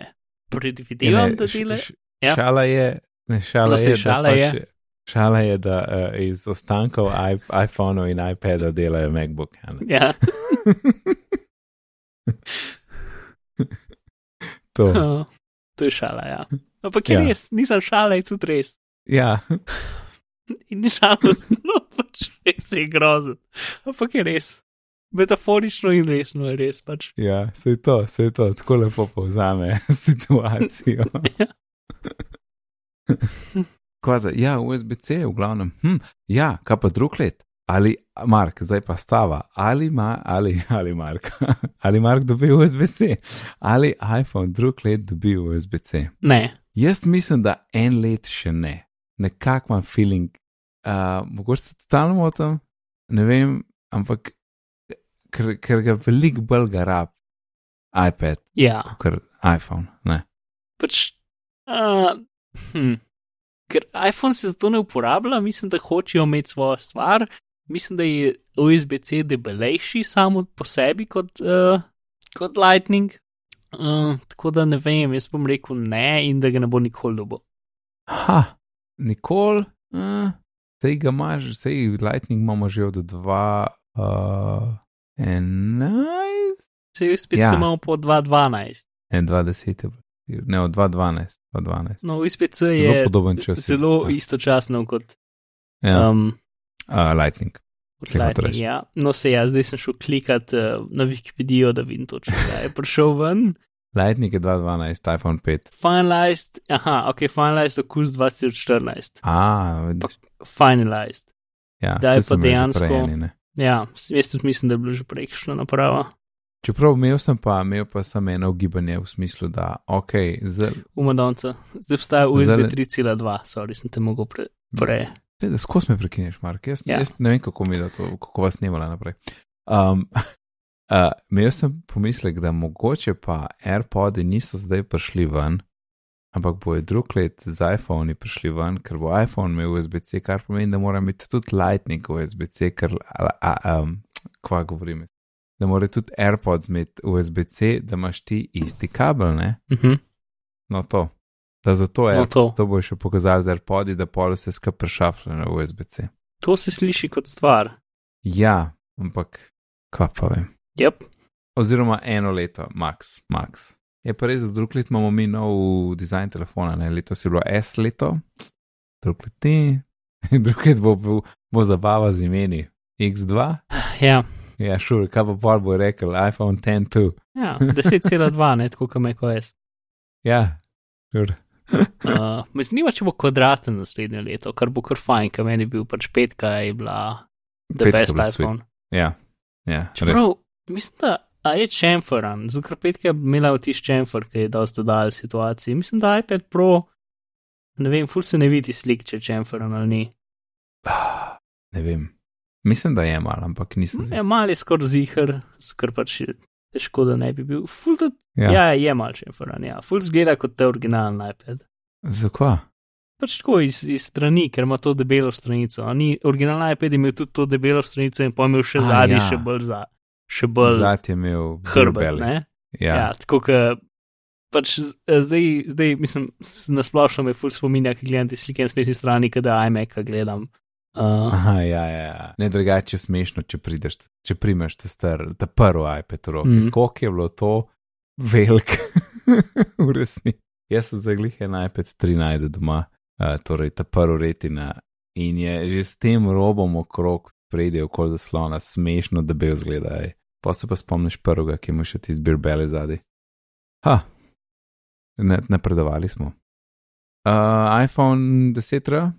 Predvidevam, da š- dela. š- Ja. Šala je, ne, šala je, šala da je. pač, šala je, da uh, iz ostankov i- iPhonov in iPadov delajo MacBook. a ne. Ja. (laughs) To. (laughs) to je šala, ja. Ampak je Ja. ja. res, nisem šala, je tudi res. Ja, (laughs) In ni žalostno, (laughs) pač res je grozen. Ampak je res. Metaforično in resno je res. Pač. ja, se je to, se je to, tako lepo povzame (laughs) situacijo. Kvaza, ja, USB-C v glavnem. Hm, ja, kaj pa drug let? Ali Mark, zdaj pa stava, ali ima, ali, ali Mark, (laughs) ali Mark dobi USB-C, ali iPhone drug let dobi USB-C. Ne, Jaz mislim, da en let še ne. Nekako imam feeling, uh, mogoče se totalno motim, ne vem, ampak ker, ker ga veliko bolj ga rab iPad, ja. kot iPhone. Ne. Pač, uh, hm. Ker iPhone se zato ne uporablja, mislim, da hočejo imeti svojo stvar. Mislim, da je USB-C debelejši samo po sebi kot, uh, kot Lightning. Uh, tako da ne vem, jaz bom rekel ne in da ga ne bo nikoli dobil. Ha, nikoli, uh, sej ga imaš, sej Lightning imamo že od 2.11. Se USB-C Ja. imamo po 2.12. Ne, 20, je bilo. ne, od 2.12. 2.12. No, USB-C Zelo je podoben čas. zelo ja. istočasno kot Ja, um, uh, Lightning. Lightning. Ja. No, se jaz, zdaj sem šel klikat uh, na Wikipedijo, da vidim točno, kdaj je prišel ven. (laughs) Lightning je 2.12, iPhone 5. Finalized, aha, ok, finalized okus 2014. A, vidiš. Finalized. Ja, Da je pa dejansko- prej eni, ne. Ja, jaz tudi mislim, da je bilo že prejšnja naprava. Čeprav imel sem pa, imel pa sem eno ugibanje v smislu, da ok, z, Umadonca. Zdaj obstaja USB Zdajle- 3.2, sorry, sem te mogel pre, prej. Glej, Skozi me prekineš, Mark. Jaz, Ja. ja. jaz ne vem, kako mi da to, kako vas snimala naprej. Um, (laughs) uh, imel sem pomislek, da mogoče pa AirPodi niso zdaj prišli ven, ampak bojo drug let z iPhoni prišli ven, ker bo iPhone imel USB-C, kar pomeni, da mora imeti tudi Lightning USB-C, ker, a, a, um, kva govorim, da mora tudi AirPods imeti USB-C, da imaš ti isti kabel, ne? Uh -huh. No to. Da zato je, No, to. to bo še pokazal z AirPodi, da pol vse skupaj prešaflja na USB-C. to se sliši kot stvar. Ja, ampak kva pa vem. Yep. Oziroma eno leto, max, max. Je pa res, da drug let imamo mi nov dizajn telefona, ne? letos je bilo S leto, drug let ni, (laughs) drug let bo, bo, bo zabava z imeni. X2, Ja, ja, šur, sure, kaj pa pol bo rekel, iPhone 10 tu. ja 10,2, ne tako kot MacOS. (laughs) Ja, šur. Sure. (laughs) Uh, me zanima, če bo kvadraten naslednje leto, kar bo kar fajn, ker meni je bil pač petka, je bila the Petka best iPhone. Ja, ja, res. Čeprav, mislim, da a je čemferan, zato petka je imela vtis čemfer, ki je dosti dodal situaciji. Mislim, da iPad Pro, ne vem, ful se ne vidi slik, če je čemferan ali ni. (sighs) Ne vem. Mislim, da je malo, ampak nisem zvedel. mal je skoraj zihar, ker pač težko, da ne bi bil. Ful tudi, Ja. ja, je mal čemferan, ja. Ful zgleda kot te originalni iPad. Zakaj? Pač tako iz, iz strani, ker ima to debelo stranico. Ni, originalni iPad je imel tudi to debelo stranico in imel še zadnji, ja. še bolj za, še bolj Zlat je imel ne? Ja. Ja, tako da pač z- zdaj, zdaj mislim, nasplošno me ful spominja, ki gledam te slike na spletni strani, kada iMac gledam. Uh, Aha, ja, ja, ja. Ne drugače je smešno, če prideš, če primeš ta star, ta prvi iPad v roke. Mm. Koliko je bilo to velik, (laughs) v resnici. Jaz sem zaglih en iPad 3 najde doma, uh, torej ta prvi retina in je že s tem robom okrog prejde okoli zaslona smešno, da bi jo zgledaj. Pa se pa spomniš prvega, ki ima še ti zbirbele zadaj. Ha, ne, napredovali smo. Uh, iPhone 10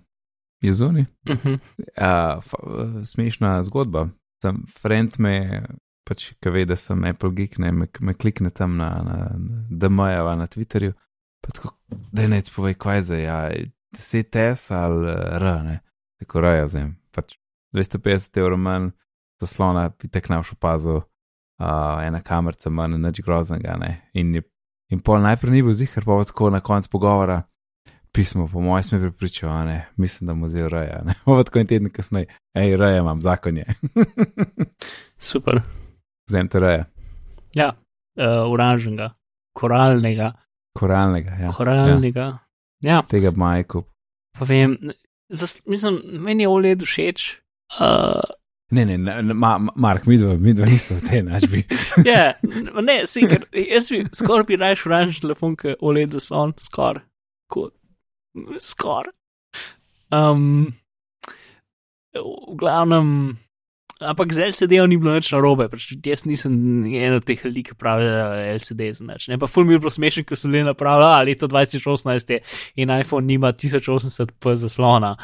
je zunaj. uh -huh. Uh, smešna zgodba. sem friend me, pač, ki ve, da sem Apple geek, ne, me, me klikne tam na, na, na DMJ-a na Twitterju, pa tako, da ne ti povej, kaj za ja, CTS ali R, ne, tako raja vzem, pač 250 evrov manj, zaslona, bi tek naš opazil, uh, ena kamerca manj, nič groznega, ne, in, in pol najprej ni bil zihar, pa tako na koncu pogovora. Pismo, po mojem, smo pripričali, mislim, da mu zdaj reje. (laughs) Ovo tako en teden kasneje, hej, reje imam, zakon je. (laughs) Super. Vzem te reje. Ja, uh, oranžnega, koralnega. Koralnega, ja. Koralnega. Ja. ja. Tega majku. Pa vem, zas, mislim, meni je oled všeč. Uh, Ne, ne, ne ma, Mark, mi dva, mi dva nismo v tej načbi. (laughs) ja, ne, sicer, jaz bi skoraj bi raje šel telefon, ki oled zaslon, skoraj skoraj. Um, v glavnem, ampak z LCD-om ni bilo nič narobe, pač jaz nisem en od teh ljudi, ki pravijo LCD za nič. Ne pa ful mi je bilo smešno, ko so le napravili, a leto 2018 je in iPhone nima 1080p zaslona.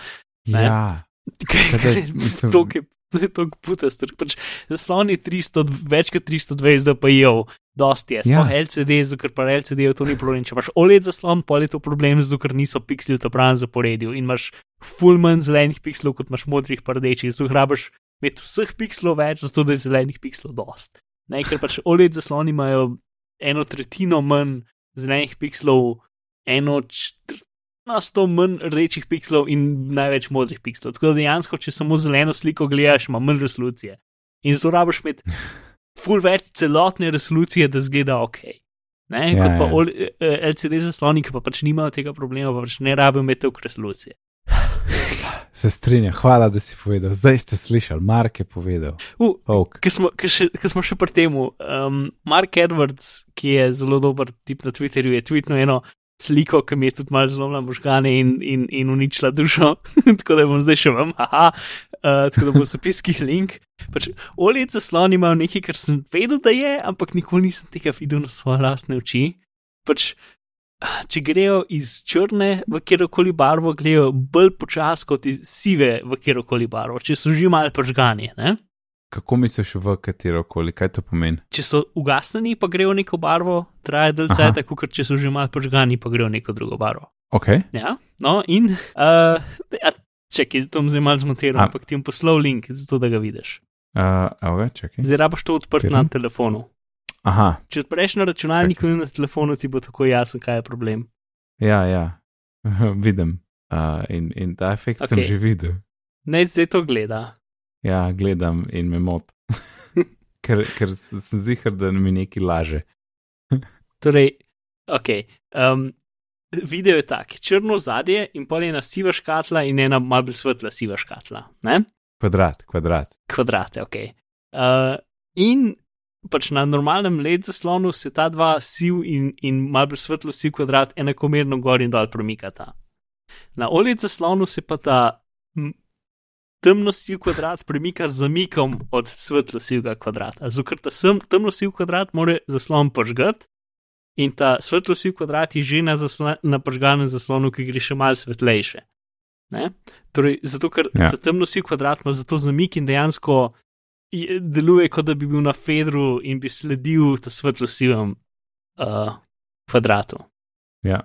Ne? Ja, Kaj, kaj, mislim, to je (laughs) to je tako putast, pač zaslon je 300, več kot 320 dpi-jev, dosti je, sploh ja. LCD, ker pa LCD to ni problem. Če imaš OLED zaslon, pa je to problem, ker niso pikseli v ta pravi zaporedju in imaš full manj zelenih pikslov, kot imaš modrih pa rdečih, zato hrabaš imeti vseh pikslov več, zato da je zelenih pikslov dost. Ne, ker pač OLED zasloni imajo eno tretjino manj zelenih pikslov, eno na 100 manj rdečih pikslov in največ modrih pikslov. Tako da dejansko, če samo zeleno sliko gledaš, ima manj resolucije. In zato rabiš imeti (laughs) full več celotne resolucije, da zgleda ok. Ne, ja, kot pa ja. Eh, LCD zasloni, ki pa pač nimajo tega problema, pa pač ne rabijo imeti toliko resolucije. (sighs) Se strinjam, hvala, da si povedal. Zdaj ste slišali, Mark je povedal. Uh, okay. Ker smo, smo še pri tem, um, Mark Edwards, ki je zelo dober tip na Twitterju, je tweetno eno sliko, ki mi je tudi malo zlomila možgane in, in, in uničila dušo, (laughs) tako da bom zdaj še vam, haha, uh, tako da bo zapiski link. Pač, Olje zaslon imajo nekaj, kar sem vedel, da je, ampak nikoli nisem tega videl na svoje lastne oči. Pač, če grejo iz črne v kjerkoli barvo, grejo bolj počasi kot iz sive v kjerkoli barvo, če so že malo požgani. Ne? Kako misliš v katero koli, kaj to pomeni? Če so ugasnjeni, pa grejo v neko barvo, traja delce, tako kot če so že malo požgani, pa grejo v neko drugo barvo. Ok. Ja, no in, uh, ja, čekaj, to bom zdaj malo zmontiral, ampak ti bom poslal link, zato da ga vidiš. Uh, okay, čekaj. Zdaj rabaš to odprt na telefonu. Aha. Če odpreš na računalniku in na telefonu, ti bo tako jasno, kaj je problem. Ja, ja, (laughs) vidim. Uh, in, in ta efekt okay. sem že videl. Naj zdaj to gleda. Ja, gledam in me mot. (laughs) ker, ker sem zihar, da mi nekaj laže. (laughs) torej, ok. Um, video je tak, črno zadje in pol ena siva škatla in ena malce svetla siva škatla. Ne? Kvadrat, kvadrat. Kvadrate, ok. Uh, in pač na normalnem led zaslonu se ta dva siv in, in malce svetlo siv kvadrat enakomerno gor in dol premikata. Na oled zaslonu se pa ta temno-siv kvadrat premika z zamikom od svetlo-sivega kvadrata. Zato ta temno-siv kvadrat mora zaslon požgati in ta svetlo-siv kvadrat je že na, na požganem zaslonu, ki gre še malce svetlejše. Torej, zato ker ja. ta temno-siv kvadrat ima zato zamik in dejansko deluje, kot da bi bil na fedru in bi sledil ta svetlo-sivem uh, kvadratu. Ja.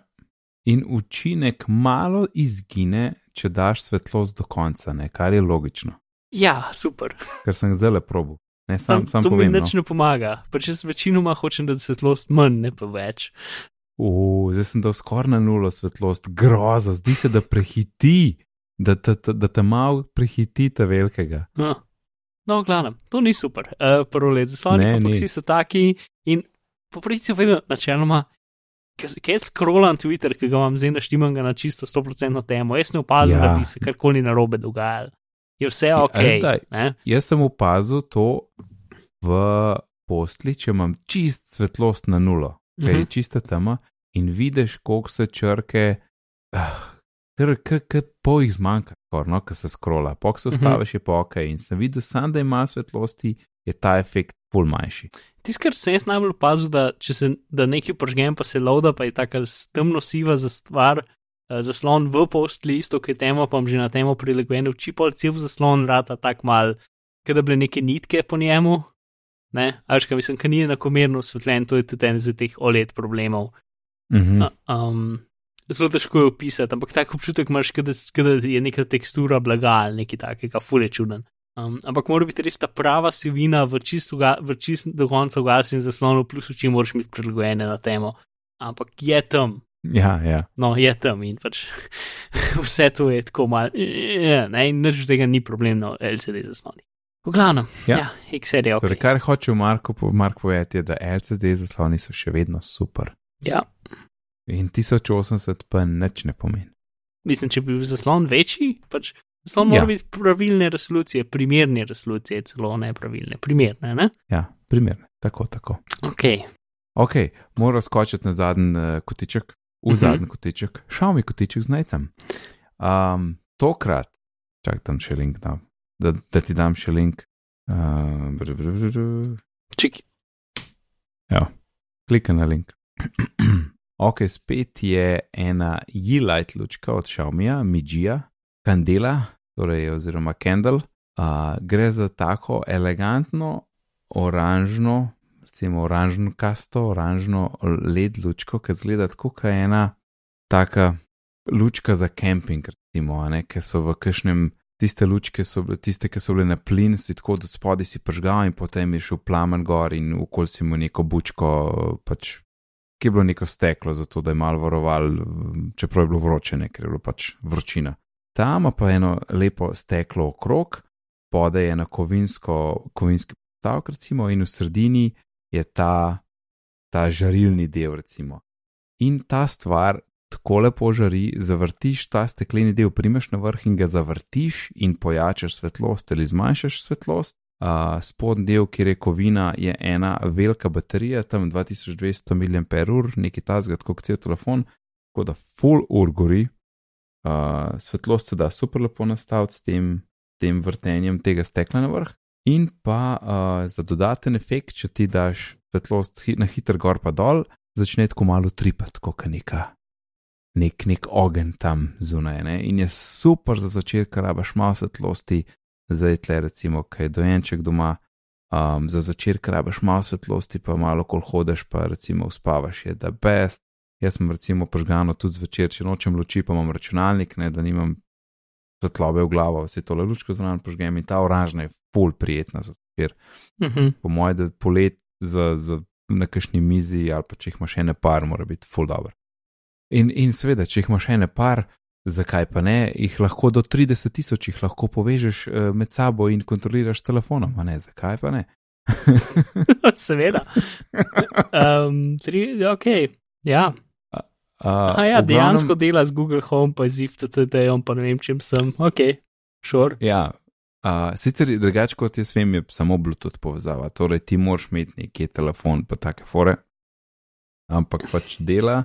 In učinek malo izgine, če daš svetlost do konca, ne? kar je logično. Ja, super. Ker sem zelo probo. Ne, sam, sam to povem, mi nič no. ne pomaga, pač jaz večinoma hočem, da svetlost manj, ne pa več. Uf, zdaj sem dal skoraj na nulo svetlost, groza, zdi se, da prehiti, da te, da te malo prehiti ta velikega. No, no glavno, to ni super, uh, prvo let zasloni, ampak vsi so taki in po principu vedno načeloma Kaj scrollam Twitter, ki ga imam zdaj naštimam na čisto 100% temo, jaz ne opazim, ja. da bi se karkoli narobe dogajalo. Je vse ok. Ja, jaz sem opazil to v postli, če imam čist svetlost na nulo, ker uh -huh. je mhm. čista tema in vidiš, koliko se črke, kar uh, po jih zmanjka, no, ko se scrolla. Pok se ustaviš, uh -huh. je pa ok. In sem videl, sam, da ima svetlosti, je ta efekt pol manjši. Tisto, kar sem jaz najbolj opazil, da če se da nekaj požgem, pa se loda, pa je tako temno siva za stvar, uh, zaslon v post listu, ki je temo, pa že na temo prilegljen, v čipol cel zaslon rata tak mal ker da bile neke nitke po njemu. Ne, až kaj mislim, ker ni enakomerno osvetljen, to je tudi en iz teh OLED problemov. Mhm. A, Um, zelo težko je opisati, ampak tak občutek imaš, da, je neka tekstura blaga ali nekaj takega, fulje čuden. Um, ampak mora biti res ta prava sivina v čisto čist do konca ugasnjen zaslonu, plus oči moraš imeti prilagojene na temo. Ampak je tam, Ja, ja. no, je tam in pač (laughs) vse to je tako malo, ne, in nič tega ni problem na LCD zaslonih. V glavnem, Ja. ja, XR je ok. Torej, kar hoče Marko, Mark povedati, je, da LCD zasloni so še vedno super. Ja, In 1080 pa nič ne pomeni. mislim, če bi bil zaslon večji, pač zaslon Ja. mora biti pravilne resolucije, primerne resolucije, celo ne pravilne, primerne, ne? Ja, primerne. Tako, tako. Ok, Ok, moram skočiti na zadnji uh, kotiček, v Mhm. zadnji kotiček, šel mi kotiček z najcem. Um, tokrat, čakaj tam še link, da, da, da ti dam še link. Uh, br, br, br, br, čiki. klikaj na link. (clears throat) ok, spet je ena Ye-Light lučka od Xiaomija, Mijija, Candela, torej oziroma Candle. Uh, gre za tako elegantno, oranžno, recimo oranžno kasto, oranžno led lučko, ki zgleda tako, kot je ena taka lučka za kemping, recimo, ki so v kažem. Tiste lučke so bile, tiste, ki so bile na plin, si tako od spodaj si pržgal in potem je šel plamen gor in okol si mu neko bučko, pač, ki je bilo neko steklo, zato da je malo varoval, čeprav je bilo vroče, ne, ker je bilo pač vročina. Tam ima pa eno lepo steklo okrog, spodaj je ena kovinsko, kovinski postavek, recimo, in v sredini je ta, ta žarilni del, recimo. In ta stvar tako lepo žari, zavrtiš ta stekleni del, primeš na vrh in ga zavrtiš in pojačaš svetlost ali zmanjšaš svetlost. Uh, spodnji del, kjer je kovina, je ena velika baterija, tam 2200 mAh, nekaj tasga, kot cel telefon, tako da full ur gori. Uh, svetlost se da super lepo nastaviti s tem, tem vrtenjem tega stekla na vrh. In pa uh, za dodaten efekt, če ti daš svetlost na hiter gor pa dol, začne tako malo tripati, kot neka nek, nek ogen tam zunaj. Ne? In je super za začetek, rabaš malo svetlosti, zdaj tle recimo, kaj dojenček doma, um, za začetek rabaš malo svetlosti, pa malo kol hodeš, pa recimo uspavaš, je da best. Jaz sem recimo požgano tudi zvečer, če nočem luči, pa imam računalnik, ne, da nimam svetlobe v glavo, vse tole lučko zraven požgem in ta oranžna je full prijetna za večer. Mhm. Po mojem, da polet za, za na kakšni mizi ali pa če jih imaš ene par, mora biti full dobro. In, in seveda, če jih imaš ene par, zakaj pa ne, jih lahko do 30 tisoč jih lahko povežeš uh, med sabo in kontroliraš s telefonom, a ne, zakaj pa ne. (laughs) Seveda. Um, tri, ok, ja. Uh, A ja, v dejansko dela z Google Home, pa z IFTTD-om, pa ne vem, čem sem. Ok, šor. Ja, uh, sicer drugače kot jaz vem, je samo Bluetooth povezava, torej ti moraš imeti neki telefon, pa take fore, ampak pač dela.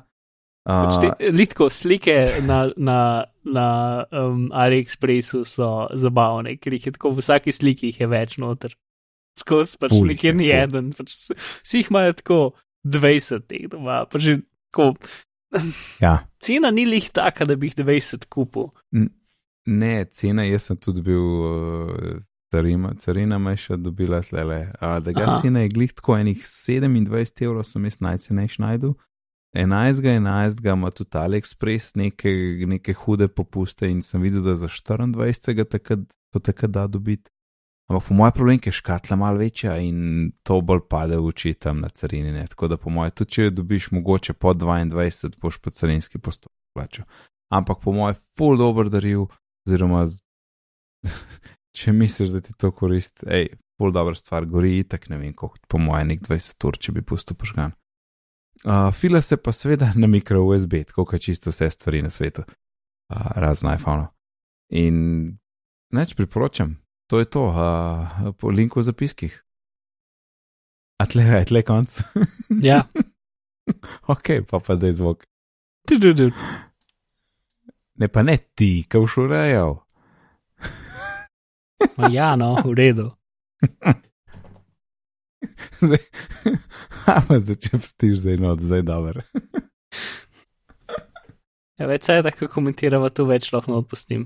Pač Uh, te, litko slike na, na, na um, AliExpressu so zabavne, ker jih je tako v vsaki sliki je več noter. Skozi pač nikjer je, ni eden, pač vsi jih imajo tako 20 teh doma, pač že tako. ja. Cena ni lih taka, da bi jih 20 kupil. Ne, cena, jaz sem tudi bil, uh, carina, carina me je še dobila tlele. Uh, da ga cena je glih tako enih 27 evrov, sem jaz najcenejši najdu. 11. 11. ima tudi AliExpress neke, neke hude popuste in sem videl, da za 24. ga takrat, to takrat da dobiti. Ampak po mojem problem je škatla malo večja in to bolj pade v oči tam na carini. Ne? Tako da po mojem, tudi če jo dobiš mogoče po 22, boš pa carinski postopek plačal. Ampak po mojem, full dobro daril, oziroma (laughs) če misliš, da ti to koristi, hej, full dobra stvar, gori itak, ne vem, koliko, po mojem, nek 20 ur, če bi pustil požgan. Uh, fila se pa seveda na mikro USB, tako kot čisto vse stvari na svetu, uh, razen iPhone. In neč priporočam, to je to, uh, po linku v zapiskih. A tle, a tle konc. Ja, (laughs) ok, pa pa da je zvok. Ne pa ne ti. Ma ja, no, v redu. (laughs) (laughs) Zdaj, (laughs) ama začel stiš zdaj not, zdaj dober. (laughs) Ja, več je tako komentirava, tu več lahko odpustim.